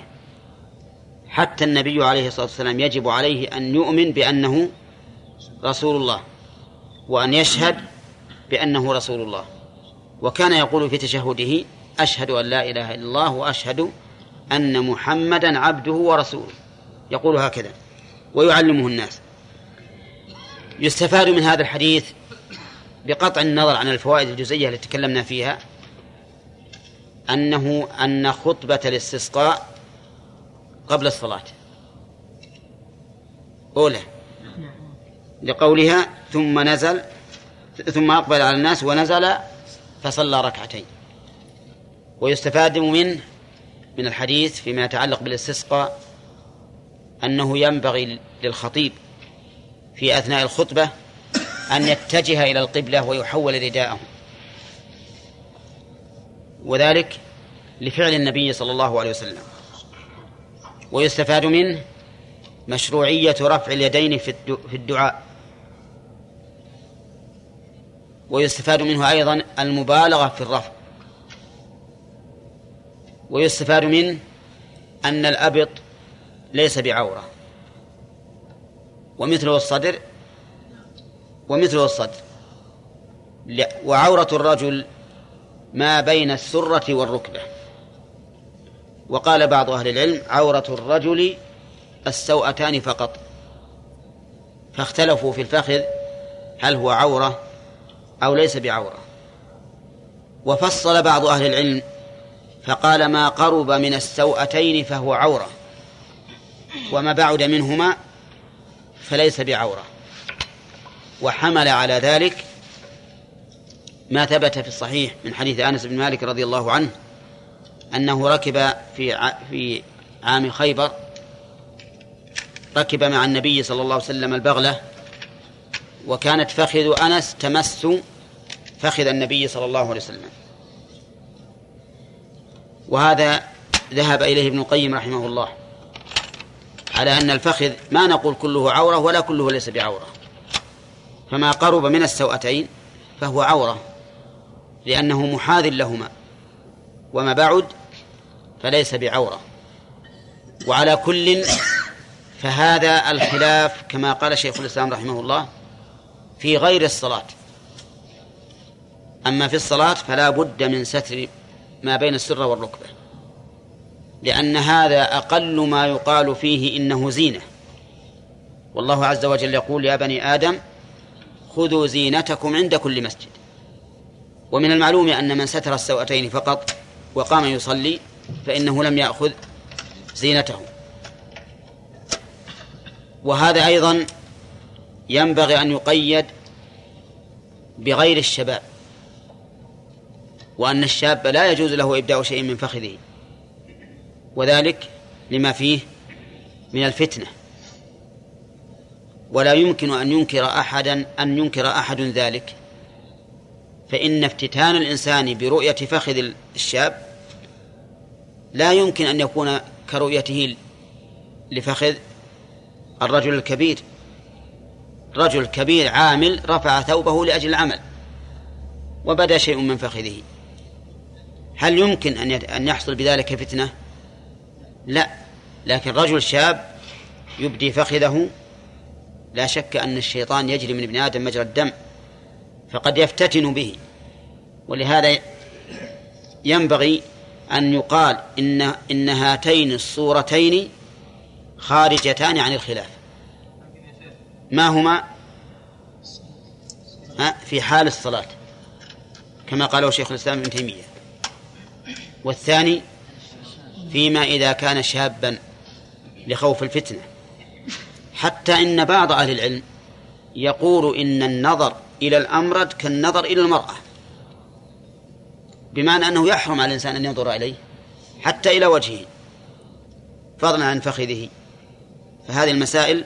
حتى النبي عليه الصلاة والسلام يجب عليه أن يؤمن بأنه رسول الله وأن يشهد بأنه رسول الله. وكان يقول في تشهده أشهد أن لا إله إلا الله وأشهد أن محمدا عبده ورسوله. يقول هكذا ويعلمه الناس. يستفاد من هذا الحديث بقطع النظر عن الفوائد الجزئية التي تكلمنا فيها أنه أن خطبة الاستسقاء قبل الصلاة. أولى. لقولها ثم نزل ثم أقبل على الناس ونزل فصلى ركعتين. ويستفاد منه من الحديث فيما يتعلق بالاستسقاء أنه ينبغي للخطيب في أثناء الخطبة أن يتجه إلى القبلة ويحول رداءه. وذلك لفعل النبي صلى الله عليه وسلم. ويستفاد منه مشروعية رفع اليدين في الدعاء. ويستفاد منه أيضا المبالغة في الرفع. ويستفاد منه أن الأبط ليس بعورة. ومثله الصدر ومثله الصدر. وعورة الرجل ما بين السرة والركبة. وقال بعض أهل العلم عورة الرجل السوأتان فقط. فاختلفوا في الفخذ هل هو عورة أو ليس بعورة. وفصل بعض أهل العلم فقال ما قرب من السوأتين فهو عورة. وما بعد منهما فليس بعورة. وحمل على ذلك ما ثبت في الصحيح من حديث أنس بن مالك رضي الله عنه أنه ركب في في عام خيبر ركب مع النبي صلى الله عليه وسلم البغلة وكانت فخذ أنس تمس فخذ النبي صلى الله عليه وسلم. وهذا ذهب إليه ابن القيم رحمه الله. على أن الفخذ ما نقول كله عورة ولا كله ليس بعورة. فما قرب من السوأتين فهو عورة لأنه محاذ لهما وما بعد فليس بعورة. وعلى كل فهذا الخلاف كما قال شيخ الإسلام رحمه الله في غير الصلاة. أما في الصلاة فلا بد من ستر ما بين السر والركبة. لأن هذا أقل ما يقال فيه إنه زينة. والله عز وجل يقول يا بني آدم خذوا زينتكم عند كل مسجد. ومن المعلوم أن من ستر السوأتين فقط وقام يصلي فإنه لم يأخذ زينته. وهذا أيضا ينبغي أن يقيد بغير الشباب وأن الشاب لا يجوز له إبداء شيء من فخذه. وذلك لما فيه من الفتنة. ولا يمكن أن ينكر أحدا أن ينكر أحد ذلك. فإن افتتان الإنسان برؤية فخذ الشاب لا يمكن أن يكون كرؤيته لفخذ الرجل الكبير. رجل كبير عامل رفع ثوبه لأجل العمل وبدا شيء من فخذه. هل يمكن أن يحصل بذلك فتنة؟ لا. لكن رجل شاب يبدي فخذه لا شك أن الشيطان يجري من ابن آدم مجرى الدم فقد يفتتن به. ولهذا ينبغي أن يقال إن إن هاتين الصورتين خارجتان عن الخلاف. ما هما؟ في حال الصلاة كما قاله شيخ الإسلام ابن تيمية. والثاني فيما إذا كان شابا لخوف الفتنة. حتى إن بعض أهل العلم يقول إن النظر إلى الأمرد كالنظر إلى المرأة. بمعنى أنه يحرم على الإنسان أن ينظر إليه حتى إلى وجهه فضلا عن فخذه. فهذه المسائل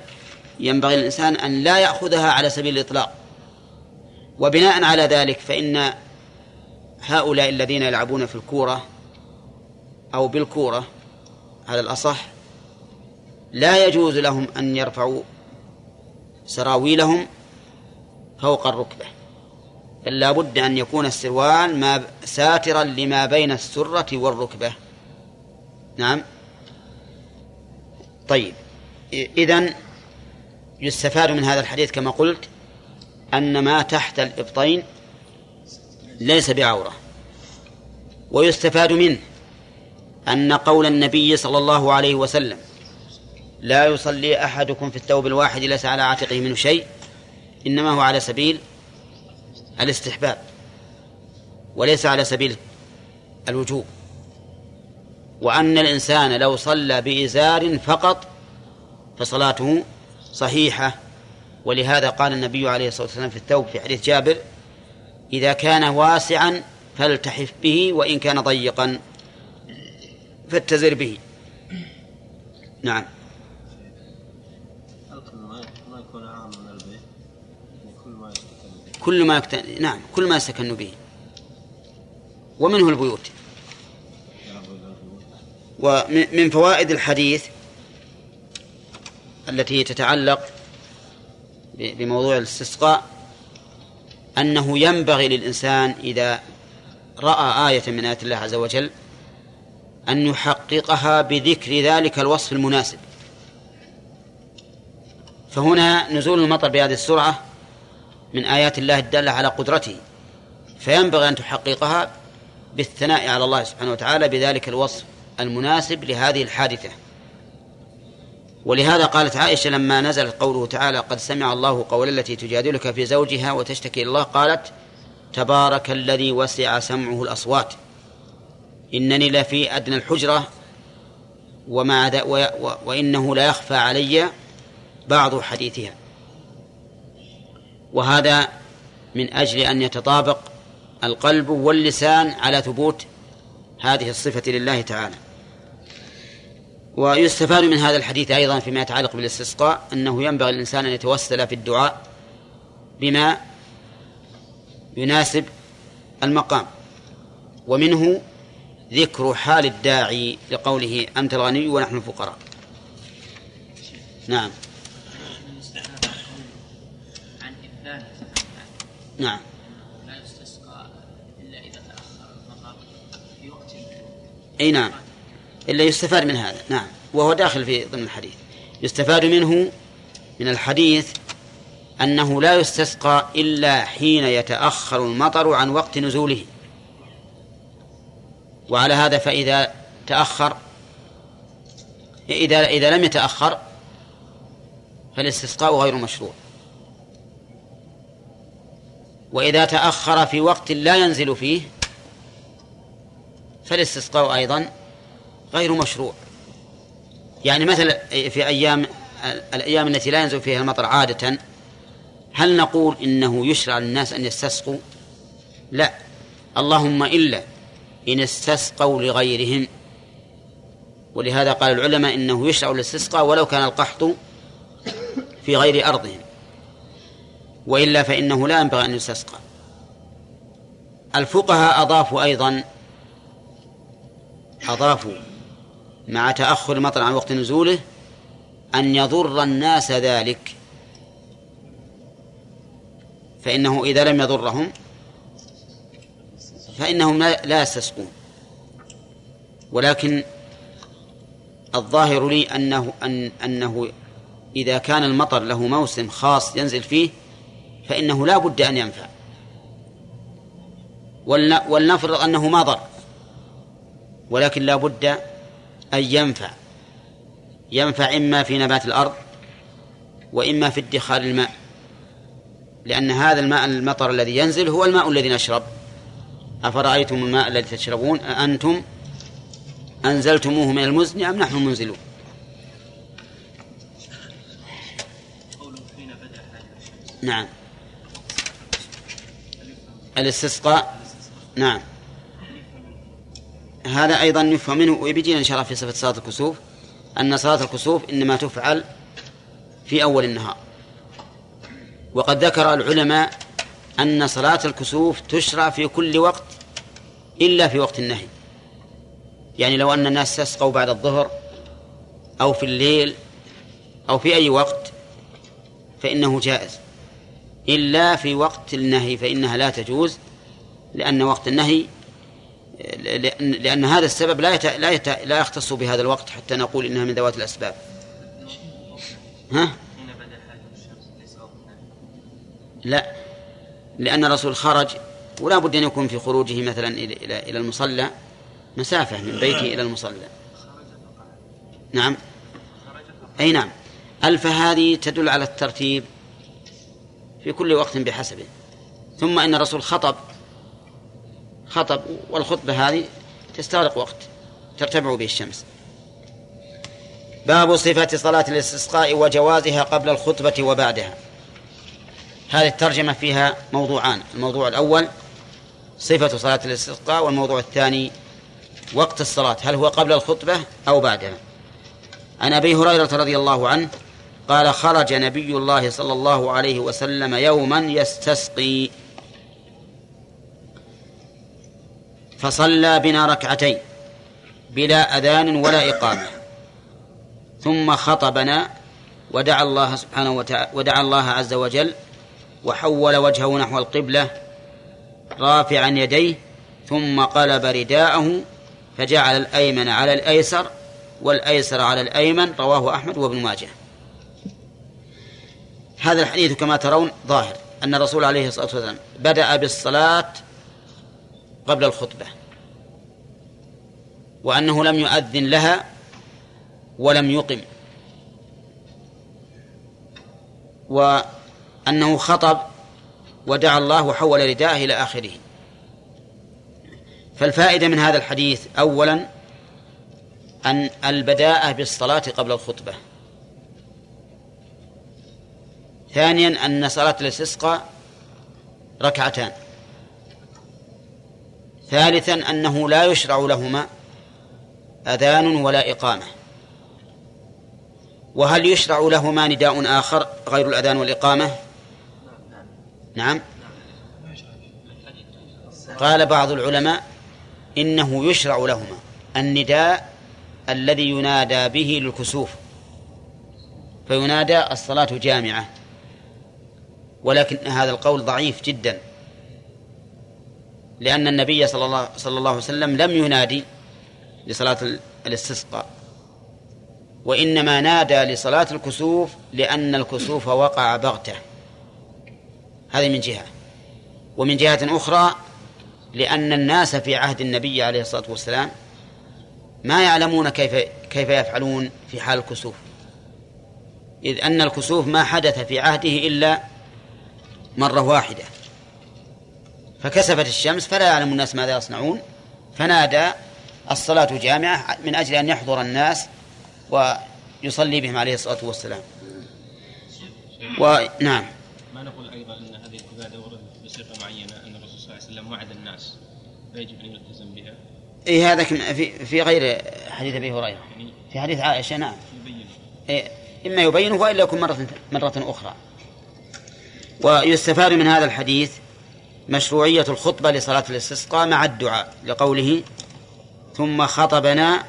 ينبغي للإنسان أن لا يأخذها على سبيل الإطلاق. وبناء على ذلك فإن هؤلاء الذين يلعبون في الكورة أو بالكورة على الأصح. لا يجوز لهم أن يرفعوا سراويلهم فوق الركبة. بل لا بد أن يكون السروال ما ساترا لما بين السرة والركبة. نعم. طيب. إذن يستفاد من هذا الحديث كما قلت أن ما تحت الإبطين ليس بعورة. ويستفاد منه. أن قول النبي صلى الله عليه وسلم لا يصلي أحدكم في الثوب الواحد ليس على عاتقه منه شيء إنما هو على سبيل الاستحباب وليس على سبيل الوجوب. وأن الإنسان لو صلى بإزار فقط فصلاته صحيحة. ولهذا قال النبي عليه الصلاة والسلام في الثوب في حديث جابر إذا كان واسعا فالتحف به وإن كان ضيقا. فاتزر به. نعم. كل ما يكت... نعم كل ما يستكن به. ومنه البيوت. ومن فوائد الحديث التي تتعلق بموضوع الاستسقاء أنه ينبغي للإنسان إذا رأى آية من آيات الله عز وجل أن يحققها بذكر ذلك الوصف المناسب. فهنا نزول المطر بهذه السرعة من آيات الله الدالة على قدرته. فينبغي أن تحققها بالثناء على الله سبحانه وتعالى بذلك الوصف المناسب لهذه الحادثة. ولهذا قالت عائشة لما نزل قوله تعالى قد سمع الله قول التي تجادلك في زوجها وتشتكي الله قالت تبارك الذي وسع سمعه الأصوات. إنني لفي أدنى الحجرة ومع وإنه لا يخفى علي بعض حديثها. وهذا من أجل أن يتطابق القلب واللسان على ثبوت هذه الصفة لله تعالى. ويستفاد من هذا الحديث أيضا فيما يتعلق بالاستسقاء أنه ينبغي الإنسان أن يتوسل في الدعاء بما يناسب المقام. ومنه ذكر حال الداعي لقوله أنت الغني ونحن الفقراء. نعم. عن نعم. لا يستسقى إلا إذا تأخر المطر في وقت أي نعم. إلا يستفاد من هذا. نعم. وهو داخل في ضمن الحديث. يستفاد منه من الحديث أنه لا يستسقى إلا حين يتأخر المطر عن وقت نزوله. وعلى هذا فإذا تأخر إذا إذا لم يتأخر فالاستسقاء غير مشروع. وإذا تأخر في وقت لا ينزل فيه فالاستسقاء أيضا غير مشروع. يعني مثلا في أيام الأيام التي لا ينزل فيها المطر عادة هل نقول إنه يشرع للناس أن يستسقوا؟ لا. اللهم إلا إن استسقوا لغيرهم. ولهذا قال العلماء إنه يشرع الاستسقاء ولو كان القحط في غير أرضهم. وإلا فإنه لا ينبغي أن يستسقى. الفقهاء أضافوا أيضا أضافوا مع تأخر المطر عن وقت نزوله أن يضر الناس ذلك. فإنه إذا لم يضرهم فإنهم لا يستسقون. ولكن الظاهر لي أنه أن أنه إذا كان المطر له موسم خاص ينزل فيه فإنه لا بد أن ينفع. ولنفرض أنه ما ضر ولكن لا بد أن ينفع. ينفع إما في نبات الأرض وإما في ادخار الماء لأن هذا الماء المطر الذي ينزل هو الماء الذي نشرب. أفرأيتم الماء الذي تشربون؟ أأنتم أنزلتموه من المزن أم نحن منزلون؟ نعم. الاستسقاء؟ نعم. هذا أيضا يفهم منه ويجينا إن شاء الله في صفة صلاة الكسوف أن صلاة الكسوف إنما تفعل في أول النهار. وقد ذكر العلماء أن صلاة الكسوف تشرع في كل وقت إلا في وقت النهي. يعني لو أن الناس تسقوا بعد الظهر أو في الليل أو في أي وقت فإنه جائز. إلا في وقت النهي فإنها لا تجوز لأن وقت النهي لأن هذا السبب لا يت... لا يت... لا يختص بهذا الوقت حتى نقول إنها من ذوات الأسباب. ها؟ لا. لأن الرسول خرج ولا بد أن يكون في خروجه مثلا إلى إلى المصلى مسافة من بيته إلى المصلى. نعم. أي نعم. ألف هذه تدل على الترتيب؟ في كل وقت بحسبه. ثم إن الرسول خطب خطب والخطبة هذه تستغرق وقت ترتفع به الشمس. باب صفة صلاة الاستسقاء وجوازها قبل الخطبة وبعدها. هذه الترجمة فيها موضوعان الموضوع الأول صفة صلاة الاستسقاء والموضوع الثاني وقت الصلاة هل هو قبل الخطبة أو بعدها؟ عن أبي هريرة رضي الله عنه قال خرج نبي الله صلى الله عليه وسلم يوما يستسقي. فصلى بنا ركعتين بلا أذان ولا إقامة. ثم خطبنا ودعا الله سبحانه وتعالى ودعا الله عز وجل وحول وجهه نحو القبلة رافعا يديه ثم قلب رداءه فجعل الأيمن على الأيسر والأيسر على الأيمن رواه أحمد وابن ماجه. هذا الحديث كما ترون ظاهر أن الرسول عليه الصلاة والسلام بدأ بالصلاة قبل الخطبة وأنه لم يؤذن لها ولم يقم. وأنه خطب ودعا الله وحول رداءه إلى آخره. فالفائدة من هذا الحديث أولا أن البداءة بالصلاة قبل الخطبة. ثانيا أن صلاة الاستسقاء ركعتان. ثالثا أنه لا يشرع لهما أذان ولا إقامة. وهل يشرع لهما نداء آخر غير الأذان والإقامة؟ نعم. قال بعض العلماء إنه يشرع لهما النداء الذي ينادى به للكسوف فينادى الصلاة جامعة ولكن هذا القول ضعيف جدا لأن النبي صلى الله, صلى الله عليه وسلم لم ينادي لصلاة الاستسقاء وإنما نادى لصلاة الكسوف لأن الكسوف وقع بغتة. هذه من جهة. ومن جهة أخرى لأن الناس في عهد النبي عليه الصلاة والسلام ما يعلمون كيف كيف يفعلون في حال الكسوف. إذ أن الكسوف ما حدث في عهده إلا مرة واحدة. فكسفت الشمس فلا يعلم الناس ماذا يصنعون. فنادى الصلاة جامعة من أجل أن يحضر الناس ويصلي بهم عليه الصلاة والسلام. ونعم ما نقول أيضا أن هذه العبادة وردت بصفة معينة أن الرسول صلى الله عليه وسلم وعد الناس فيجب أن يلتزم بها. اي هذا في في غير حديث أبي هريرة. يعني في حديث عائشة نعم. يبين إيه إما يبينه وإلا يكون مرة مرة أخرى. ويستفاد من هذا الحديث مشروعية الخطبة لصلاة الاستسقاء مع الدعاء لقوله ثم خطبنا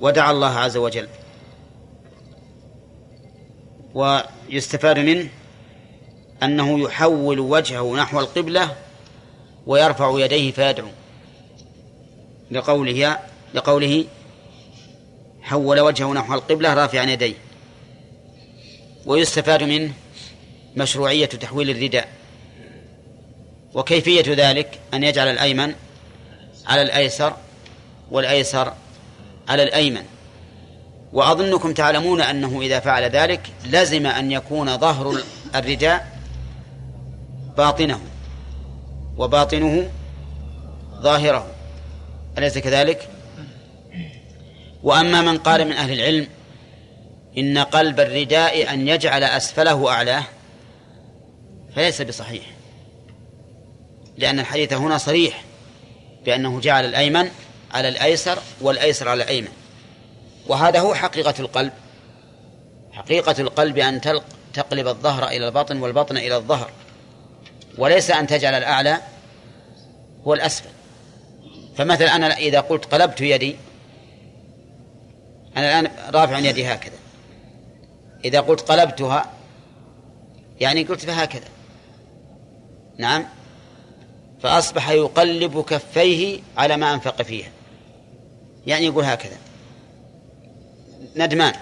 ودعا الله عز وجل ويستفاد منه أنه يحول وجهه نحو القبلة ويرفع يديه فيدعو. لقوله لقوله حول وجهه نحو القبلة رافعا يديه. ويستفاد منه مشروعية تحويل الرداء. وكيفية ذلك؟ أن يجعل الأيمن على الأيسر والأيسر على الأيمن. وأظنكم تعلمون أنه إذا فعل ذلك لزم أن يكون ظهر الرداء باطنه. وباطنه ظاهره. أليس كذلك؟ وأما من قال من أهل العلم إن قلب الرداء أن يجعل أسفله أعلاه فليس بصحيح. لأن الحديث هنا صريح بأنه جعل الأيمن على الأيسر والأيسر على الأيمن. وهذا هو حقيقة القلب. حقيقة القلب أن تقلب الظهر إلى البطن والبطن إلى الظهر. وليس أن تجعل الأعلى هو الأسفل. فمثلا أنا إذا قلت قلبت يدي أنا الآن رافع يدي هكذا. إذا قلت قلبتها يعني قلت فهكذا. نعم؟ فأصبح يقلب كفيه على ما أنفق فيها. يعني يقول هكذا. ندمان.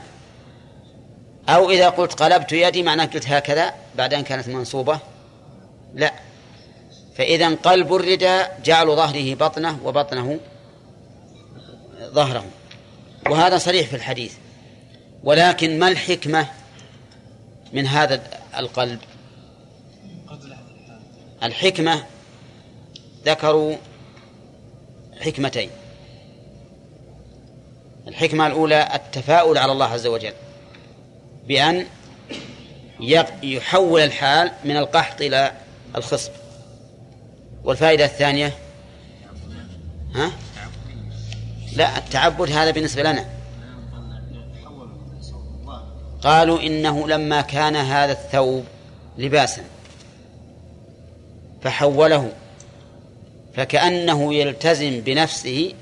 أو إذا قلت قلبت يدي معناه قلت هكذا بعد أن كانت منصوبة. لا. فإذا قلب الرداء جعل ظهره بطنه وبطنه ظهره. وهذا صريح في الحديث. ولكن ما الحكمة من هذا القلب؟ الحكمة ذكروا حكمتين. الحكمة الأولى التفاؤل على الله عز وجل. بأن يحول الحال من القحط إلى الخصب. والفائدة الثانية؟ ها؟ لا التعبد هذا بالنسبة لنا. قالوا إنه لما كان هذا الثوب لباسا فحوله فكأنه يلتزم بنفسه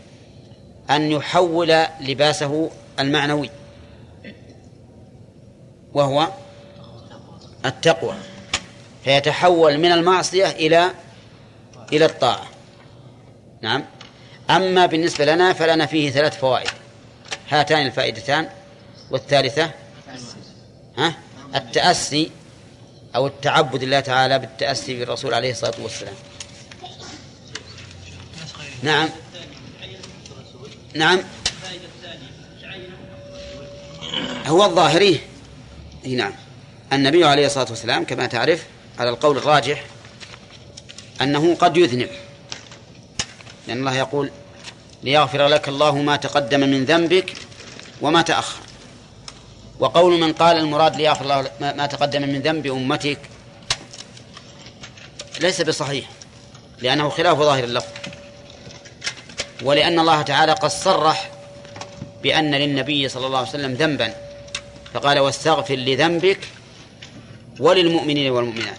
أن يحول لباسه المعنوي وهو التقوى. فيتحول من المعصية إلى إلى الطاعة. نعم. أما بالنسبة لنا فلنا فيه ثلاث فوائد. هاتان الفائدتان. والثالثة؟ ها؟ التأسي أو التعبد الله تعالى بالتأسي بالرسول عليه الصلاة والسلام. نعم. نعم. هو الظاهري. نعم. النبي عليه الصلاة والسلام كما تعرف على القول الراجح أنه قد يذنب. لأن الله يقول ليغفر لك الله ما تقدم من ذنبك وما تأخر. وقول من قال المراد ليغفر الله ما تقدم من ذنب أمتك ليس بصحيح لأنه خلاف ظاهر اللفظ ولأن الله تعالى قد صرح بأن للنبي صلى الله عليه وسلم ذنبا فقال واستغفر لذنبك وللمؤمنين والمؤمنات.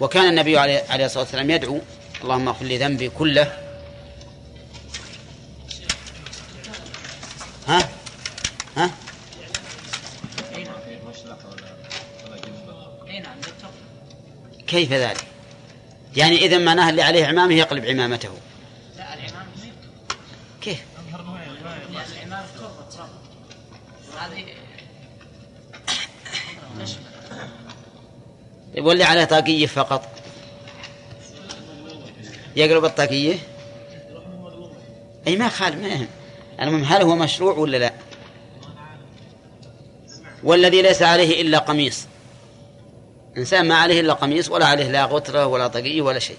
وكان النبي عليه الصلاة والسلام يدعو اللهم اغفر لي ذنبي كله. ها؟ ها؟ كيف ذلك؟ يعني إذا معناها اللي عليه عمامه يقلب عمامته. لا العمامة كيف؟ العمامة هذه يولي عليه طاقية فقط. يقلب الطاقية أي ما خالف ما يهم. المهم هل هو مشروع ولا لا؟ والذي ليس عليه إلا قميص. إنسان ما عليه إلا قميص ولا عليه لا غترة ولا طاقية ولا شيء.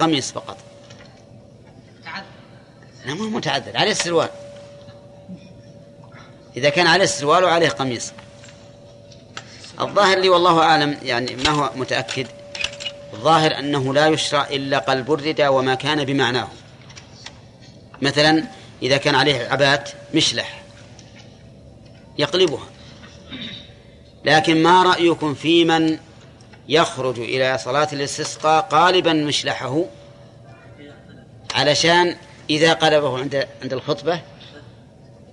قميص فقط. لا مو متعذر. عليه السروال. إذا كان عليه السروال وعليه قميص. الظاهر لي والله أعلم يعني ما هو متأكد. الظاهر أنه لا يشرع إلا قلب الردى وما كان بمعناه. مثلا إذا كان عليه عبات مشلح يقلبها. لكن ما رأيكم في من يخرج إلى صلاة الاستسقاء قالبا مشلحه؟ علشان إذا قلبه عند عند الخطبة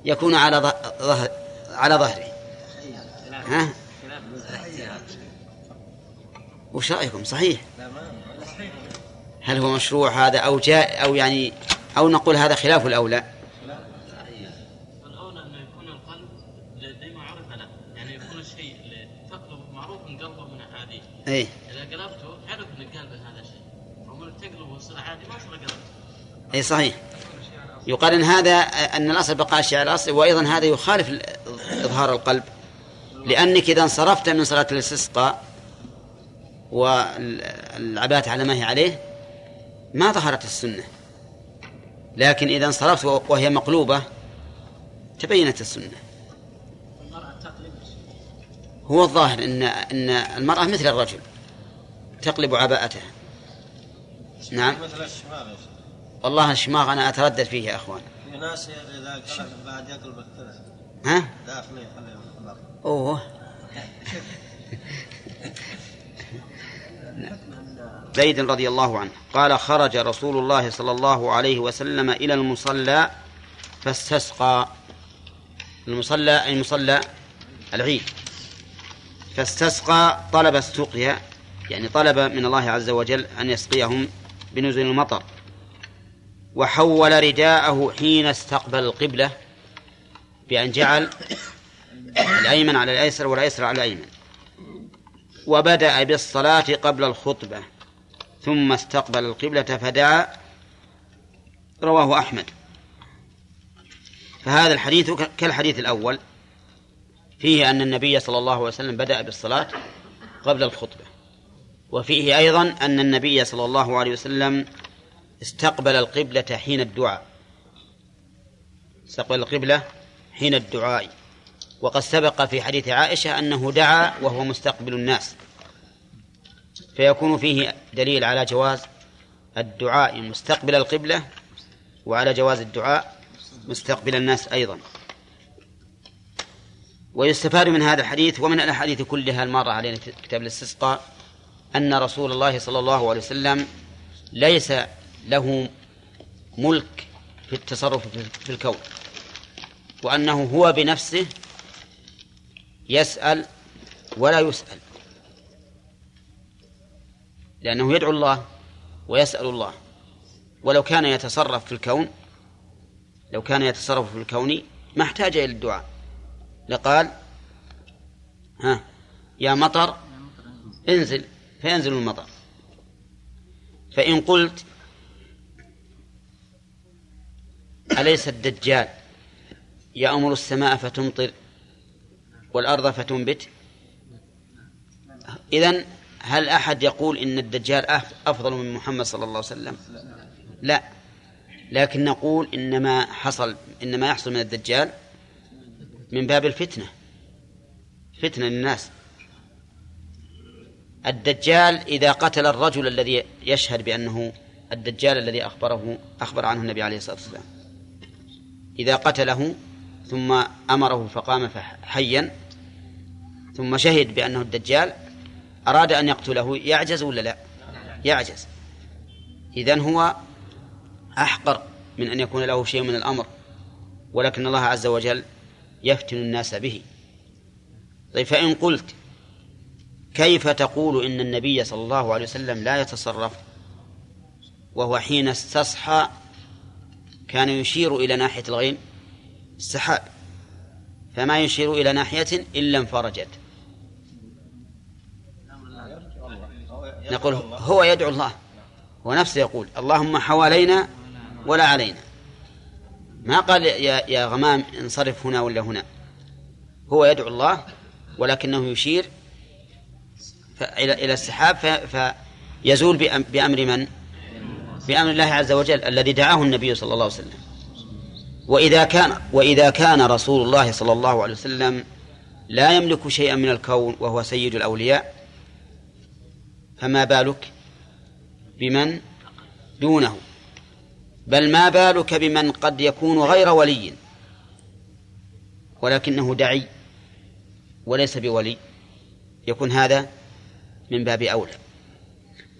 يكون على ظهر على ظهره. ها؟ وش رأيكم؟ صحيح. هل هو مشروع هذا أو جاء أو يعني أو نقول هذا خلاف الأولى؟ الأولى أنه يكون القلب زي ما عرف له يعني يكون الشيء اللي تقلب معروف من قلبه من عادي أي. إذا قلبته عرف أن قلبه هذا الشيء. أما تقلبه ويصير عادي ما صار قلبته أي صحيح. يقال ان هذا أن الأصل بقاء الشيء على الاصل وأيضا هذا يخالف إظهار القلب. لأنك إذا انصرفت من صلاة الاستسقاء والعبات على ما هي عليه ما ظهرت السنة. لكن إذا انصرفت وهي مقلوبة تبينت السنة. هو الظاهر ان إن المرأة مثل الرجل تقلب عباءتها. نعم. مثل الشمال والله الشماغ أنا أتردد فيه يا إخوان. في ناس قلب بعد يقلب الثلث ها؟ في الأرض أوه. زيد رضي الله عنه. قال خرج رسول الله صلى الله عليه وسلم إلى المصلى فاستسقى. المصلى أي مصلى العيد. فاستسقى طلب السقيا يعني طلب من الله عز وجل أن يسقيهم بنزول المطر. وحول رداءه حين استقبل القبلة بأن جعل الأيمن على الأيسر والأيسر على الأيمن. وبدأ بالصلاة قبل الخطبة ثم استقبل القبلة فدعا رواه أحمد. فهذا الحديث كالحديث الأول فيه أن النبي صلى الله عليه وسلم بدأ بالصلاة قبل الخطبة وفيه أيضا أن النبي صلى الله عليه وسلم استقبل القبلة حين الدعاء. استقبل القبلة حين الدعاء. وقد سبق في حديث عائشة أنه دعا وهو مستقبل الناس. فيكون فيه دليل على جواز الدعاء مستقبل القبلة وعلى جواز الدعاء مستقبل الناس أيضا. ويستفاد من هذا الحديث ومن الأحاديث كلها المارة علينا في كتاب الاستسقاء أن رسول الله صلى الله عليه وسلم ليس له ملك في التصرف في الكون وأنه هو بنفسه يسأل ولا يسأل. لأنه يدعو الله ويسأل الله. ولو كان يتصرف في الكون لو كان يتصرف في الكون ما احتاج إلى الدعاء. لقال ها يا مطر انزل فينزل المطر. فإن قلت أليس الدجال يأمر السماء فتمطر؟ والأرض فتنبت؟ إذن هل أحد يقول إن الدجال أفضل من محمد صلى الله عليه وسلم؟ لا. لكن نقول إنما حصل إنما يحصل من الدجال من باب الفتنة. فتنة للناس. الدجال إذا قتل الرجل الذي يشهد بأنه الدجال الذي أخبره أخبر عنه النبي عليه الصلاة والسلام. إذا قتله ثم أمره فقام حيا ثم شهد بأنه الدجال أراد أن يقتله يعجز ولا لا؟ يعجز. إذن هو أحقر من أن يكون له شيء من الأمر ولكن الله عز وجل يفتن الناس به. طيب فإن قلت كيف تقول إن النبي صلى الله عليه وسلم لا يتصرف؟ وهو حين استصحى كان يشير إلى ناحية الغيم السحاب. فما يشير إلى ناحية إلا انفرجت نقول هو يدعو الله هو نفسه يقول اللهم حوالينا ولا علينا. ما قال يا, يا غمام انصرف هنا ولا هنا. هو يدعو الله ولكنه يشير إلى إلى السحاب فيزول بأمر من؟ بأمر الله عز وجل الذي دعاه النبي صلى الله عليه وسلم. وإذا كان وإذا كان رسول الله صلى الله عليه وسلم لا يملك شيئا من الكون وهو سيد الأولياء فما بالك بمن دونه؟ بل ما بالك بمن قد يكون غير ولي ولكنه دعي وليس بولي. يكون هذا من باب أولى.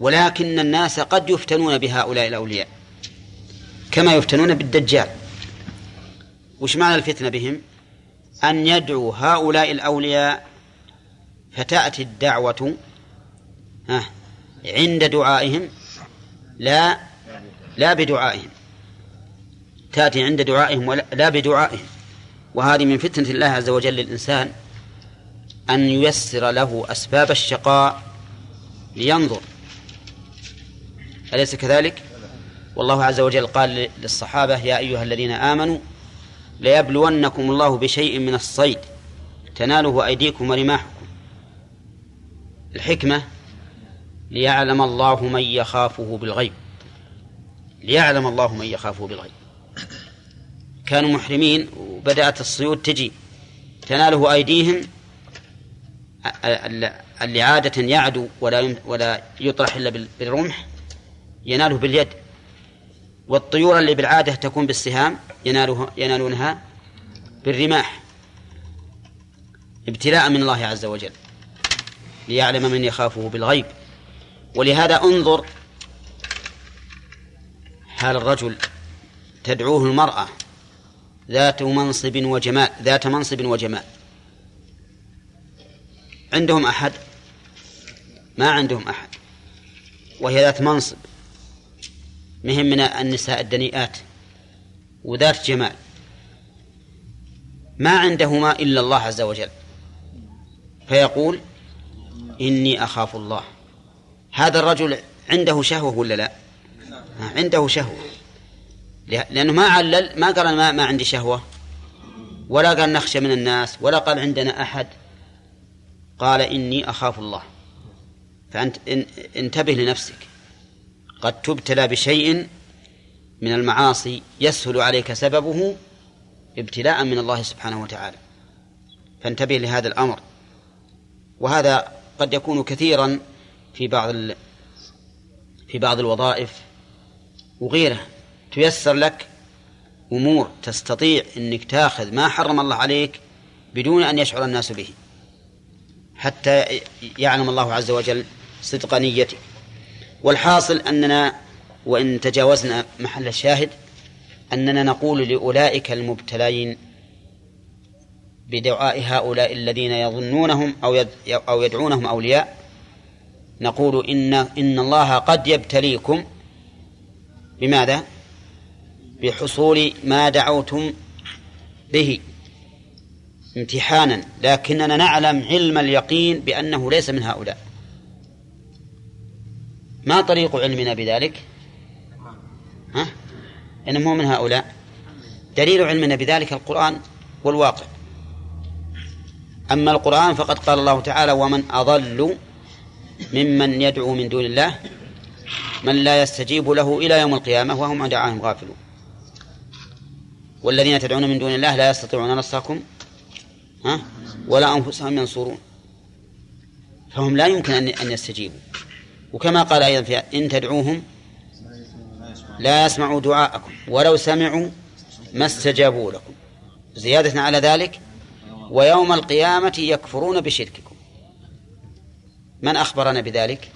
ولكن الناس قد يفتنون بهؤلاء الأولياء كما يفتنون بالدجال. وش معنى الفتنة بهم؟ أن يدعو هؤلاء الأولياء فتأتي الدعوة عند دعائهم لا لا بدعائهم. تأتي عند دعائهم ولا لا بدعائهم. وهذه من فتنة الله عز وجل للإنسان أن ييسر له أسباب الشقاء لينظر. أليس كذلك؟ والله عز وجل قال للصحابة يا أيها الذين آمنوا ليبلونكم الله بشيء من الصيد تناله أيديكم ورماحكم. الحكمة ليعلم الله من يخافه بالغيب. ليعلم الله من يخافه بالغيب. كانوا محرمين وبدأت الصيود تجي. تناله أيديهم اللي عادة يعدو ولا ولا يطرح إلا بالرمح يناله باليد. والطيور اللي بالعادة تكون بالسهام يناله ينالونها بالرماح. ابتلاء من الله عز وجل. ليعلم من يخافه بالغيب. ولهذا انظر حال الرجل تدعوه المرأة ذات منصب وجمال ذات منصب وجمال؟ عندهم أحد؟ ما عندهم أحد. وهي ذات منصب. مهم من النساء الدنيئات وذات جمال. ما عندهما إلا الله عز وجل. فيقول إني أخاف الله. هذا الرجل عنده شهوة ولا لا؟ عنده شهوة. لأنه ما علل ما قال ما, ما عندي شهوة. ولا قال نخشى من الناس ولا قال عندنا أحد. قال إني أخاف الله. فأنت انتبه لنفسك. قد تبتلى بشيء من المعاصي يسهل عليك سببه ابتلاء من الله سبحانه وتعالى. فانتبه لهذا الأمر. وهذا قد يكون كثيرا في بعض في بعض الوظائف وغيرها. تيسر لك أمور تستطيع أنك تاخذ ما حرم الله عليك بدون أن يشعر الناس به. حتى يعلم الله عز وجل صدق نيتك. والحاصل أننا وإن تجاوزنا محل الشاهد أننا نقول لأولئك المبتلين بدعاء هؤلاء الذين يظنونهم أو أو يدعونهم أولياء نقول إن إن الله قد يبتليكم بماذا؟ بحصول ما دعوتم به امتحانا لكننا نعلم علم اليقين بأنه ليس من هؤلاء ما طريق علمنا بذلك ها؟ إنه مو من هؤلاء دليل علمنا بذلك القرآن والواقع أما القرآن فقد قال الله تعالى ومن أضل ممن يدعو من دون الله من لا يستجيب له إلى يوم القيامة وهم عن دعائهم غافلون. والذين تدعون من دون الله لا يستطيعون نصركم ها؟ ولا أنفسهم ينصرون. فهم لا يمكن أن يستجيبوا. وكما قال أيضا في إن تدعوهم لا يسمعوا دعاءكم ولو سمعوا ما استجابوا لكم. زيادة على ذلك ويوم القيامة يكفرون بشرككم. من أخبرنا بذلك؟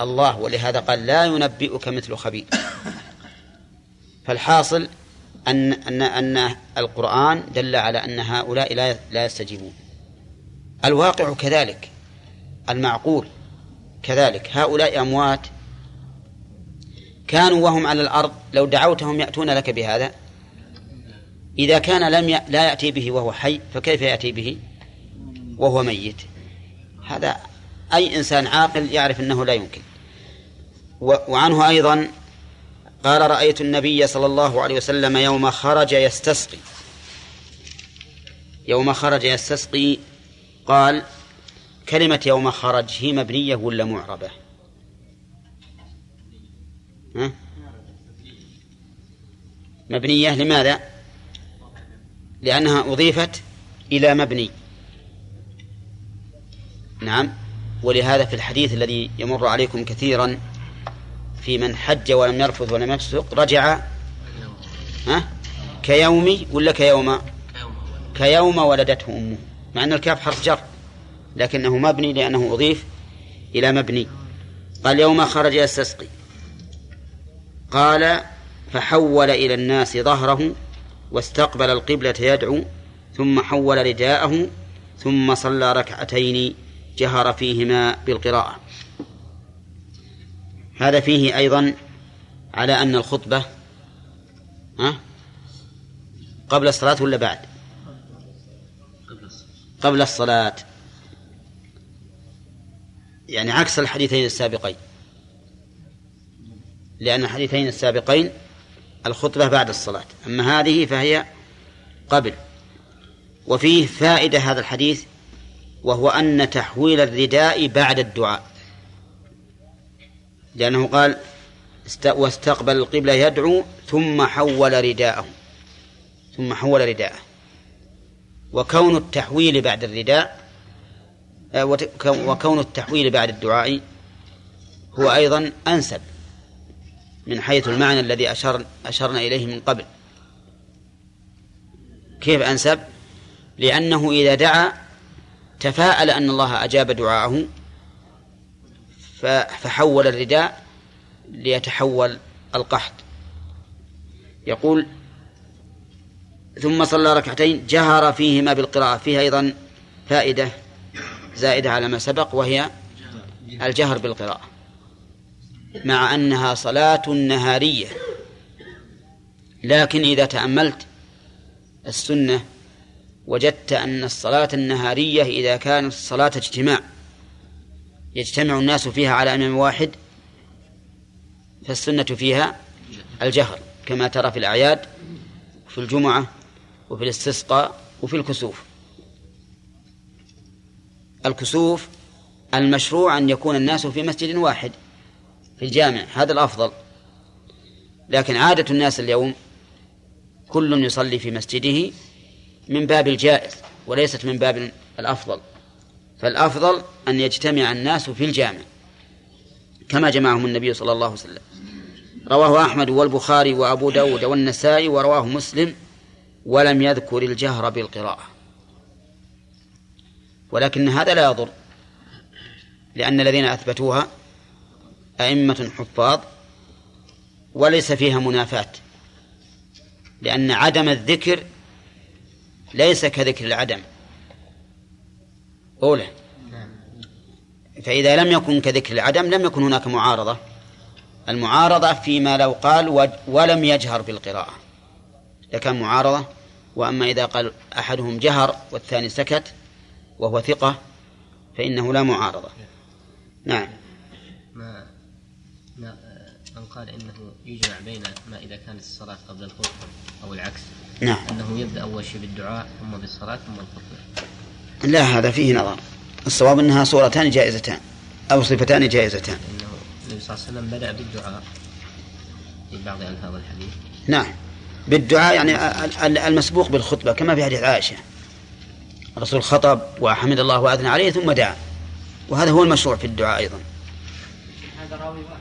الله. ولهذا قال لا ينبئك مثل خبير. فالحاصل أن أن أن القرآن دل على أن هؤلاء لا لا يستجيبون. الواقع كذلك. المعقول كذلك. هؤلاء أموات كانوا وهم على الأرض. لو دعوتهم يأتون لك بهذا. إذا كان لم ي... لا يأتي به وهو حي فكيف يأتي به؟ وهو ميت. هذا أي إنسان عاقل يعرف أنه لا يمكن. وعنه أيضا قال رأيت النبي صلى الله عليه وسلم يوم خرج يستسقي. يوم خرج يستسقي قال كلمة يوم خرج هي مبنية ولا معربة؟ ها؟ مبنية لماذا؟ لأنها أضيفت إلى مبني. نعم. ولهذا في الحديث الذي يمر عليكم كثيرا في من حج ولم يرفث ولم يفسق رجع ها؟ كيوم ولا كيوم؟ كيوم ولدته أمه مع أن الكاف حرف جر لكنه مبني لأنه أضيف إلى مبني. قال يوم خرج يستسقي قال فحول إلى الناس ظهره واستقبل القبلة يدعو ثم حول رداءه ثم صلى ركعتين جهر فيهما بالقراءة. هذا فيه أيضا على أن الخطبة قبل الصلاة ولا بعد؟ قبل الصلاة. يعني عكس الحديثين السابقين. لأن الحديثين السابقين الخطبة بعد الصلاة. أما هذه فهي قبل. وفيه فائدة هذا الحديث وهو أن تحويل الرداء بعد الدعاء. لأنه قال واستقبل القبلة يدعو ثم حول رداءه. ثم حول رداءه. وكون التحويل بعد الرداء آه، وكون التحويل بعد الدعاء هو أيضا أنسب من حيث المعنى الذي أشر أشرنا إليه من قبل. كيف أنسب؟ لأنه إذا دعا تفاءل أن الله أجاب دعاءه فحول الرداء ليتحول القحط. يقول ثم صلى ركعتين جهر فيهما بالقراءة فيها أيضا فائدة زائدة على ما سبق وهي الجهر بالقراءة مع أنها صلاة نهارية. لكن إذا تأملت السنة وجدت أن الصلاة النهارية إذا كانت صلاة اجتماع. يجتمع الناس فيها على إمام واحد فالسنة فيها الجهر كما ترى في الأعياد وفي الجمعة وفي الاستسقاء وفي الكسوف. الكسوف المشروع أن يكون الناس في مسجد واحد في الجامع هذا الأفضل. لكن عادة الناس اليوم كل يصلي في مسجده من باب الجائز وليست من باب الأفضل. فالأفضل أن يجتمع الناس في الجامع كما جمعهم النبي صلى الله عليه وسلم. رواه أحمد والبخاري وأبو داود والنسائي ورواه مسلم ولم يذكر الجهر بالقراءة. ولكن هذا لا يضر لأن الذين أثبتوها أئمة حفاظ وليس فيها منافاة لأن عدم الذكر ليس كذكر العدم. أولى فإذا لم يكن كذكر العدم لم يكن هناك معارضة. المعارضة فيما لو قال ولم يجهر بالقراءة. لكان معارضة وأما إذا قال أحدهم جهر والثاني سكت وهو ثقة فإنه لا معارضة. نعم. ما ما من قال إنه يجمع بين ما إذا كانت الصلاة قبل الخطبه أو العكس. نعم. أنه يبدأ أول شيء بالدعاء ثم بالصلاة ثم الخطبه لا هذا فيه نظر. الصواب أنها صورتان جائزتان أو صفتان جائزتان. انه النبي صلى الله عليه وسلم بدأ بالدعاء في بعض الفاظ الحديث. نعم. بالدعاء يعني المسبوق بالخطبة كما في حديث عائشة. الرسول خطب وحمد الله وأثنى عليه ثم دعا. وهذا هو المشروع في الدعاء أيضا. هذا راوي واحد.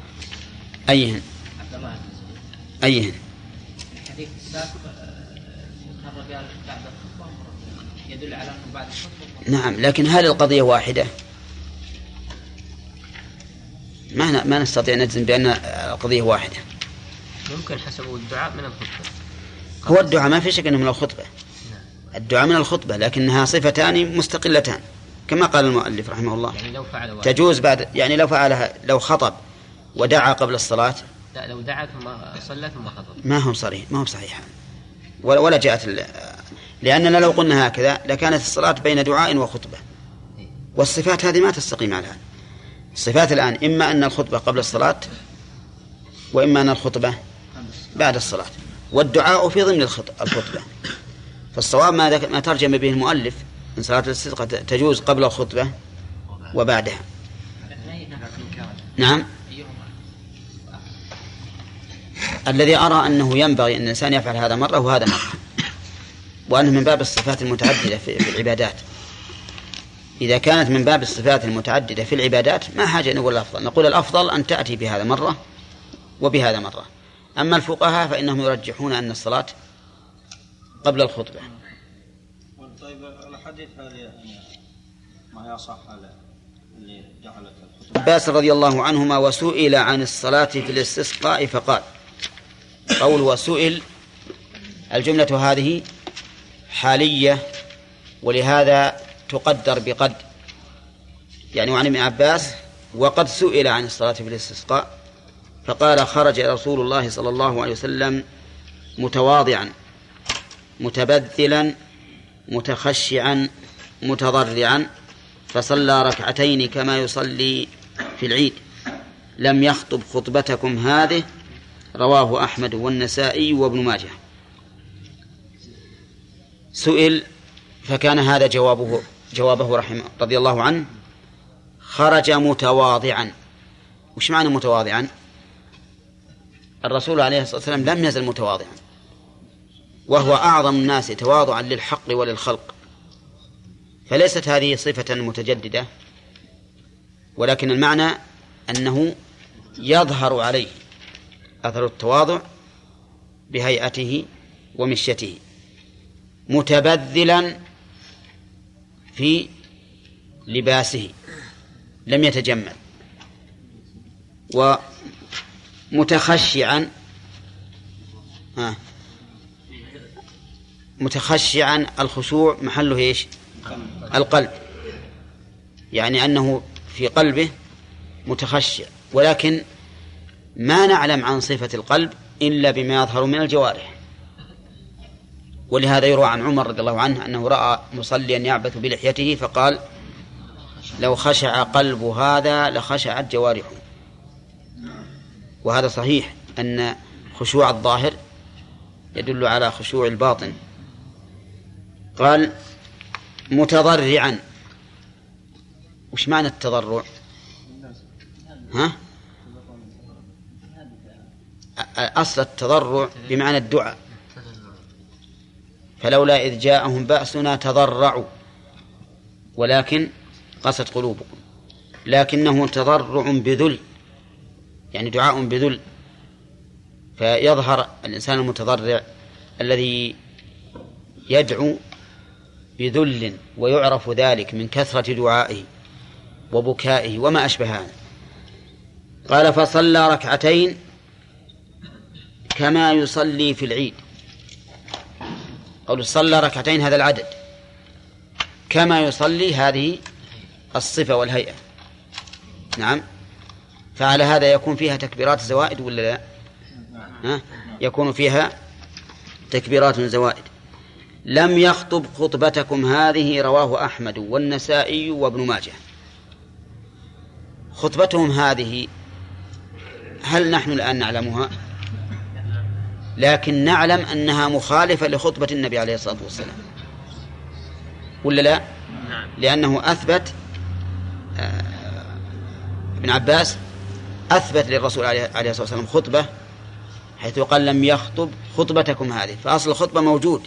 أيهن. عبد الله أيهن. الحديث السابق آه، مرة قال بعد الخطبة ومرة يدل على أنه بعد الخطبة نعم لكن هل القضية واحدة؟ ما ن- ما نستطيع نجزم بأن القضية واحدة. ممكن حسب الدعاء من الخطبة. هو الدعاء ما في شك أنه من الخطبة. الدعاء من الخطبة لكنها صفتان مستقلتان كما قال المؤلف رحمه الله. يعني لو فعل واحد. تجوز بعد يعني لو فعلها لو خطب ودعا قبل الصلاة. لا لو دعا ثم صلى ثم خطب. ما هو صريح ما هو صحيح ولا, ولا جاءت لأننا لو قلنا هكذا لكانت الصلاة بين دعاء وخطبة. والصفات هذه ما تستقيم على الصفات الآن إما أن الخطبة قبل الصلاة وإما أن الخطبة بعد الصلاة. والدعاء في ضمن الخط- الخطبة. فالصواب ما. ما ترجم به المؤلف أن صلاة الاستسقاء تجوز قبل الخطبة وبعدها. نعم. الذي أرى أنه ينبغي أن الإنسان يفعل هذا مرة وهذا مرة. وأنه من باب الصفات المتعددة في, في العبادات. إذا كانت من باب الصفات المتعددة في العبادات ما حاجة نقول الأفضل. نقول الأفضل أن تأتي بهذا مرة وبهذا مرة. أما الفقهاء فإنهم يرجحون أن الصلاة قبل الخطبة. طيب الحديث هذه يعني ما يصح اللي جعلت الخطبة. عباس رضي الله عنهما وسئل عن الصلاة في الاستسقاء فقال قول وسئل الجملة هذه حالية ولهذا تقدر بقد. يعني وعن ابن عباس وقد سئل عن الصلاة في الاستسقاء فقال خرج رسول الله صلى الله عليه وسلم متواضعا متبذلا متخشعا متضرعا فصلى ركعتين كما يصلي في العيد. لم يخطب خطبتكم هذه رواه أحمد والنسائي وابن ماجه. سئل فكان هذا جوابه جوابه رحمه رضي الله عنه خرج متواضعا. وش معنى متواضعا؟ الرسول عليه الصلاة والسلام لم يزل متواضعا. وهو أعظم الناس تواضعا للحق وللخلق. فليست هذه صفة متجددة ولكن المعنى أنه يظهر عليه أثر التواضع بهيئته ومشيته. متبذلا في لباسه لم يتجمل ومتخشعا متخشعا الخشوع محله إيش؟ القلب يعني أنه في قلبه متخشع ولكن ما نعلم عن صفة القلب إلا بما يظهر من الجوارح ولهذا يروى عن عمر رضي الله عنه أنه رأى مصليا يعبث بلحيته فقال لو خشع قلب هذا لخشعت جوارحه. وهذا صحيح أن خشوع الظاهر يدل على خشوع الباطن. قال متضرعا. وش معنى التضرع؟ ها؟ أصل التضرع بمعنى الدعاء. فلولا إذ جاءهم بأسنا تضرعوا ولكن قست قلوبكم لكنه تضرع بذل يعني دعاء بذل فيظهر الإنسان المتضرع الذي يدعو بذل ويعرف ذلك من كثرة دعائه وبكائه وما أشبه هذا. قال فصلى ركعتين كما يصلي في العيد. قول صلى ركعتين هذا العدد. كما يصلي هذه الصفة والهيئة. نعم. فعلى هذا يكون فيها تكبيرات زوائد ولا لا؟ ها؟ يكون فيها تكبيرات زوائد. لم يخطب خطبتكم هذه رواه أحمد والنسائي وابن ماجه. خطبتهم هذه هل نحن الآن نعلمها؟ لكن نعلم أنها مخالفة لخطبة النبي عليه الصلاة والسلام. ولا لا؟ لأنه أثبت آه، ابن عباس أثبت للرسول عليه عليه الصلاة والسلام خطبة حيث قال لم يخطب خطبتكم هذه. فأصل الخطبة موجود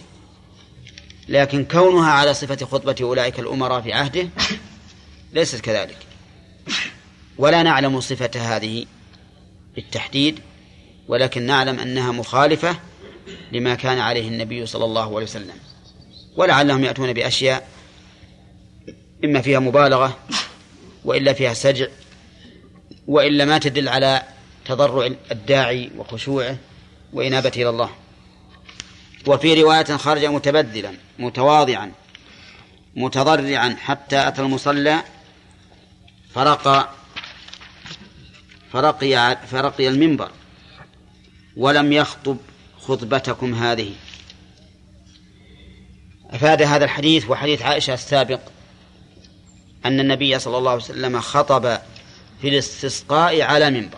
لكن كونها على صفة خطبة أولئك الأمراء في عهده ليست كذلك. ولا نعلم صفة هذه بالتحديد. ولكن نعلم أنها مخالفة لما كان عليه النبي صلى الله عليه وسلم. ولعلهم يأتون بأشياء إما فيها مبالغة وإلا فيها سجع وإلا ما تدل على تضرع الداعي وخشوعه وإنابته إلى الله. وفي رواية خرج متبذلا متواضعا متضرعا حتى أتى المصلى فرقى فرقي فرقي المنبر. ولم يخطب خطبتكم هذه. أفاد هذا الحديث وحديث عائشة السابق أن النبي صلى الله عليه وسلم خطب في الاستسقاء على منبر.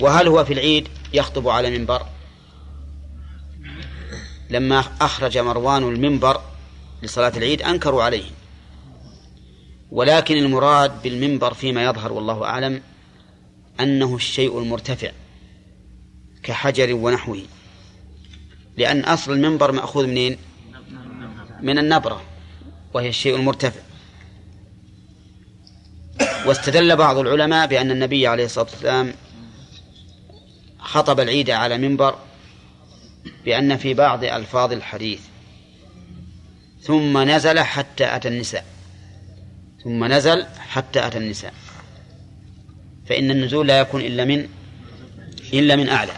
وهل هو في العيد يخطب على منبر؟ لما أخرج مروان المنبر لصلاة العيد أنكروا عليه. ولكن المراد بالمنبر فيما يظهر والله أعلم أنه الشيء المرتفع كحجر ونحوه. لأن أصل المنبر مأخوذ منين؟ من النبرة وهي الشيء المرتفع. واستدل بعض العلماء بأن النبي عليه الصلاة والسلام خطب العيد على منبر بأن في بعض ألفاظ الحديث. ثم نزل حتى أتى النساء. ثم نزل حتى أتى النساء. فإن النزول لا يكون إلا من إلا من أعلى.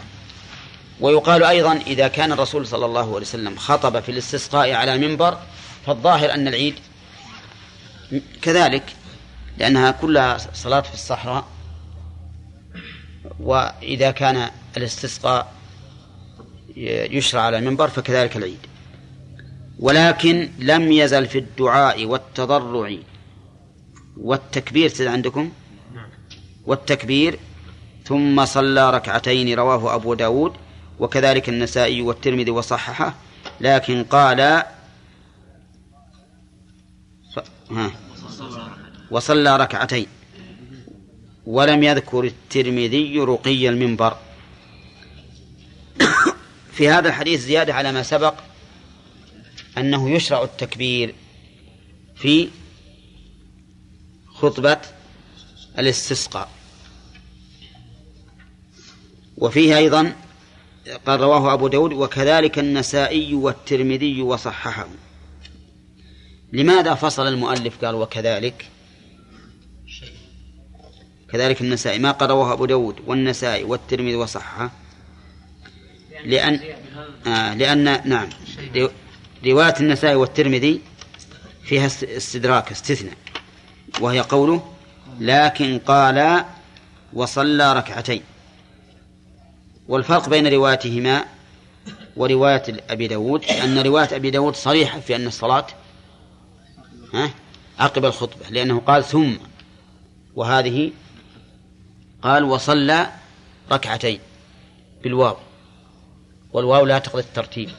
ويقال أيضا إذا كان الرسول صلى الله عليه وسلم خطب في الاستسقاء على منبر فالظاهر أن العيد كذلك لأنها كلها صلاة في الصحراء وإذا كان الاستسقاء يشرع على المنبر فكذلك العيد. ولكن لم يزل في الدعاء والتضرع والتكبير عندكم؟ والتكبير ثم صلى ركعتين رواه أبو داود وكذلك النسائي والترمذي وصححه لكن قال وصلى ركعتين. ولم يذكر الترمذي رقي المنبر. في هذا الحديث زيادة على ما سبق أنه يشرع التكبير في خطبة الاستسقاء. وفيه أيضا قال رواه أبو داود وكذلك النسائي والترمذي وصححه. لماذا فصل المؤلف؟ قال وكذلك. كذلك النسائي. ما قال رواه أبو داود والنسائي والترمذي وصححه؟ لأن آه لأن نعم. رواية النسائي والترمذي فيها استدراك استثناء. وهي قوله لكن قال وصلى ركعتين. والفرق بين روايتهما ورواية أبي داود أن رواية أبي داود صريحة في أن الصلاة ها عقب الخطبة لأنه قال ثم وهذه قال وصلى ركعتين بالواو والواو لا تقتضي الترتيب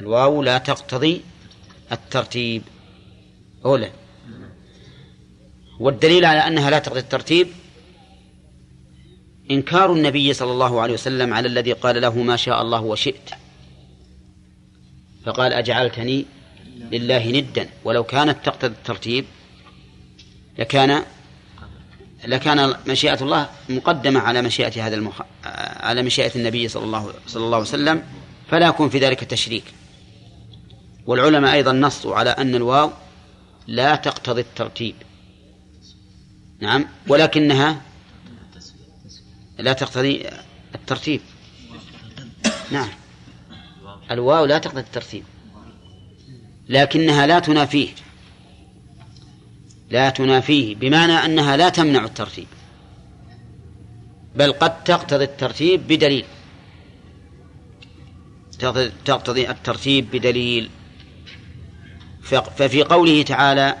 الواو لا تقتضي الترتيب أولا والدليل على أنها لا تقتضي الترتيب إنكار النبي صلى الله عليه وسلم على الذي قال له ما شاء الله وشئت. فقال أجعلتني لله ندا. ولو كانت تقتضي الترتيب لكان لكان مشيئة الله مقدمة على مشيئة هذا المخ... على مشيئة النبي صلى الله صلى الله عليه وسلم. فلا يكون في ذلك تشريك. والعلماء أيضا نصوا على أن الواو لا تقتضي الترتيب. نعم. ولكنها لا تقتضي الترتيب. نعم. الواو لا تقتضي الترتيب. لكنها لا تنافيه. لا تنافيه بمعنى أنها لا تمنع الترتيب. بل قد تقتضي الترتيب بدليل. تقتضي الترتيب بدليل. ففي قوله تعالى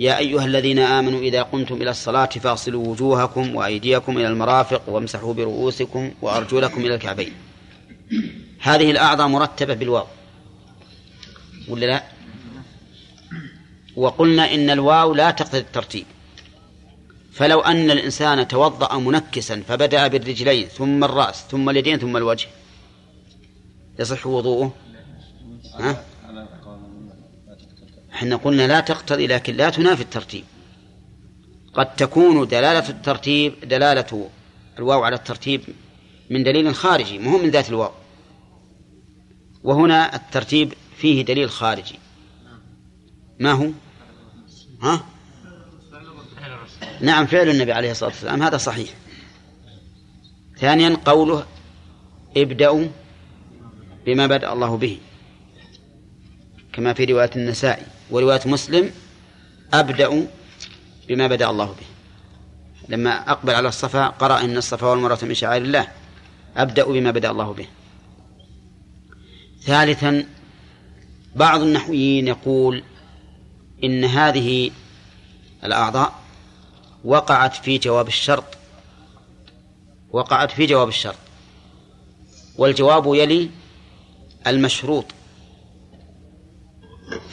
يا أيها الذين آمنوا إذا قمتم إلى الصلاة فاغسلوا وجوهكم وأيديكم إلى المرافق وامسحوا برؤوسكم وأرجلكم إلى الكعبين. هذه الأعضاء مرتبة بالواو. ولا لا؟ وقلنا إن الواو لا تقتضي الترتيب. فلو أن الإنسان توضأ منكسا فبدأ بالرجلين ثم الرأس ثم اليدين ثم الوجه. يصح وضوءه؟ ها؟ إحنا قلنا لا تقتضي لكن لا تنافي الترتيب. قد تكون دلالة الترتيب دلالة الواو على الترتيب من دليل خارجي مهم من ذات الواو. وهنا الترتيب فيه دليل خارجي. ما هو؟ ها؟ نعم فعل النبي عليه الصلاة والسلام هذا صحيح. ثانيا قوله ابدأوا بما بدأ الله به. كما في رواية النسائي ورواية مسلم أبدأ بما بدأ الله به. لما أقبل على الصفا قرأ إن الصفا والمروة من شعائر الله. أبدأ بما بدأ الله به. ثالثا بعض النحويين يقول إن هذه الأعضاء وقعت في جواب الشرط. وقعت في جواب الشرط. والجواب يلي المشروط.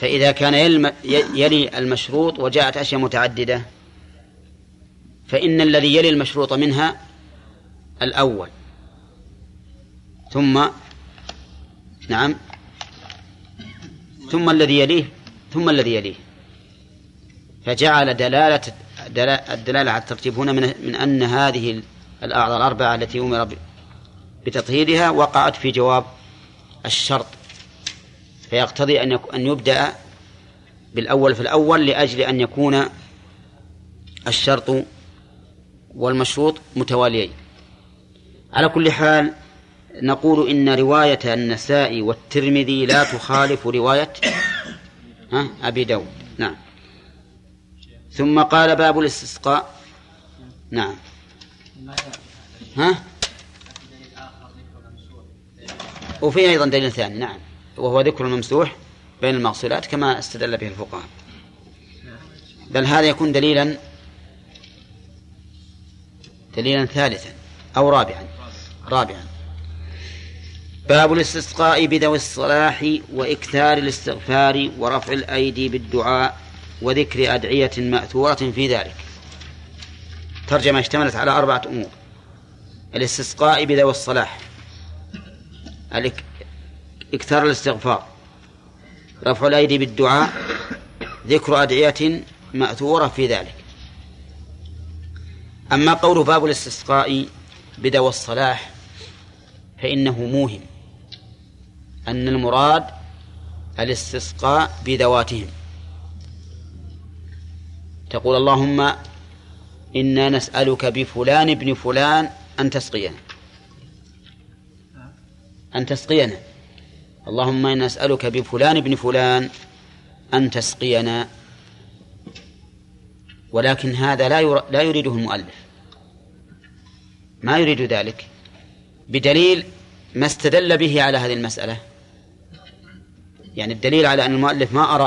فإذا كان يلي المشروط وجاءت أشياء متعددة فإن الذي يلي المشروط منها الأول. ثم نعم. ثم الذي يليه ثم الذي يليه. فجعل دلالة الدلالة على الترتيب هنا من, من أن هذه الأعضاء الأربعة التي أمر بتطهيرها وقعت في جواب الشرط. فيقتضي أن أن يبدأ بالأول في الأول لأجل أن يكون الشرط والمشروط متواليين. على كل حال نقول إن رواية النسائي والترمذي لا تخالف رواية أبي داود. نعم. ثم قال باب الاستسقاء. نعم. ها؟ وفيه أيضا دليل ثاني. نعم. وهو ذكر الممسوح بين المغسولات كما استدل به الفقهاء. بل هذا يكون دليلا دليلا ثالثا أو رابعا. رابعا. باب الاستسقاء بذوي الصلاح وإكثار الاستغفار ورفع الأيدي بالدعاء وذكر أدعية مأثورة في ذلك. ترجمة اشتملت على أربعة أمور. الاستسقاء بذوي الصلاح. إكثار الاستغفار. رفع الأيدي بالدعاء. ذكر أدعية مأثورة في ذلك. أما قول باب الاستسقاء بدوى الصلاح فإنه موهم. أن المراد الاستسقاء بذواتهم تقول اللهم إنا نسألك بفلان ابن فلان أن تسقينا. أن تسقينا. اللهم إنا نسألك بفلان ابن فلان أن تسقينا ولكن هذا لا لا يريده المؤلف. ما يريد ذلك. بدليل ما استدل به على هذه المسألة. يعني الدليل على أن المؤلف ما أراد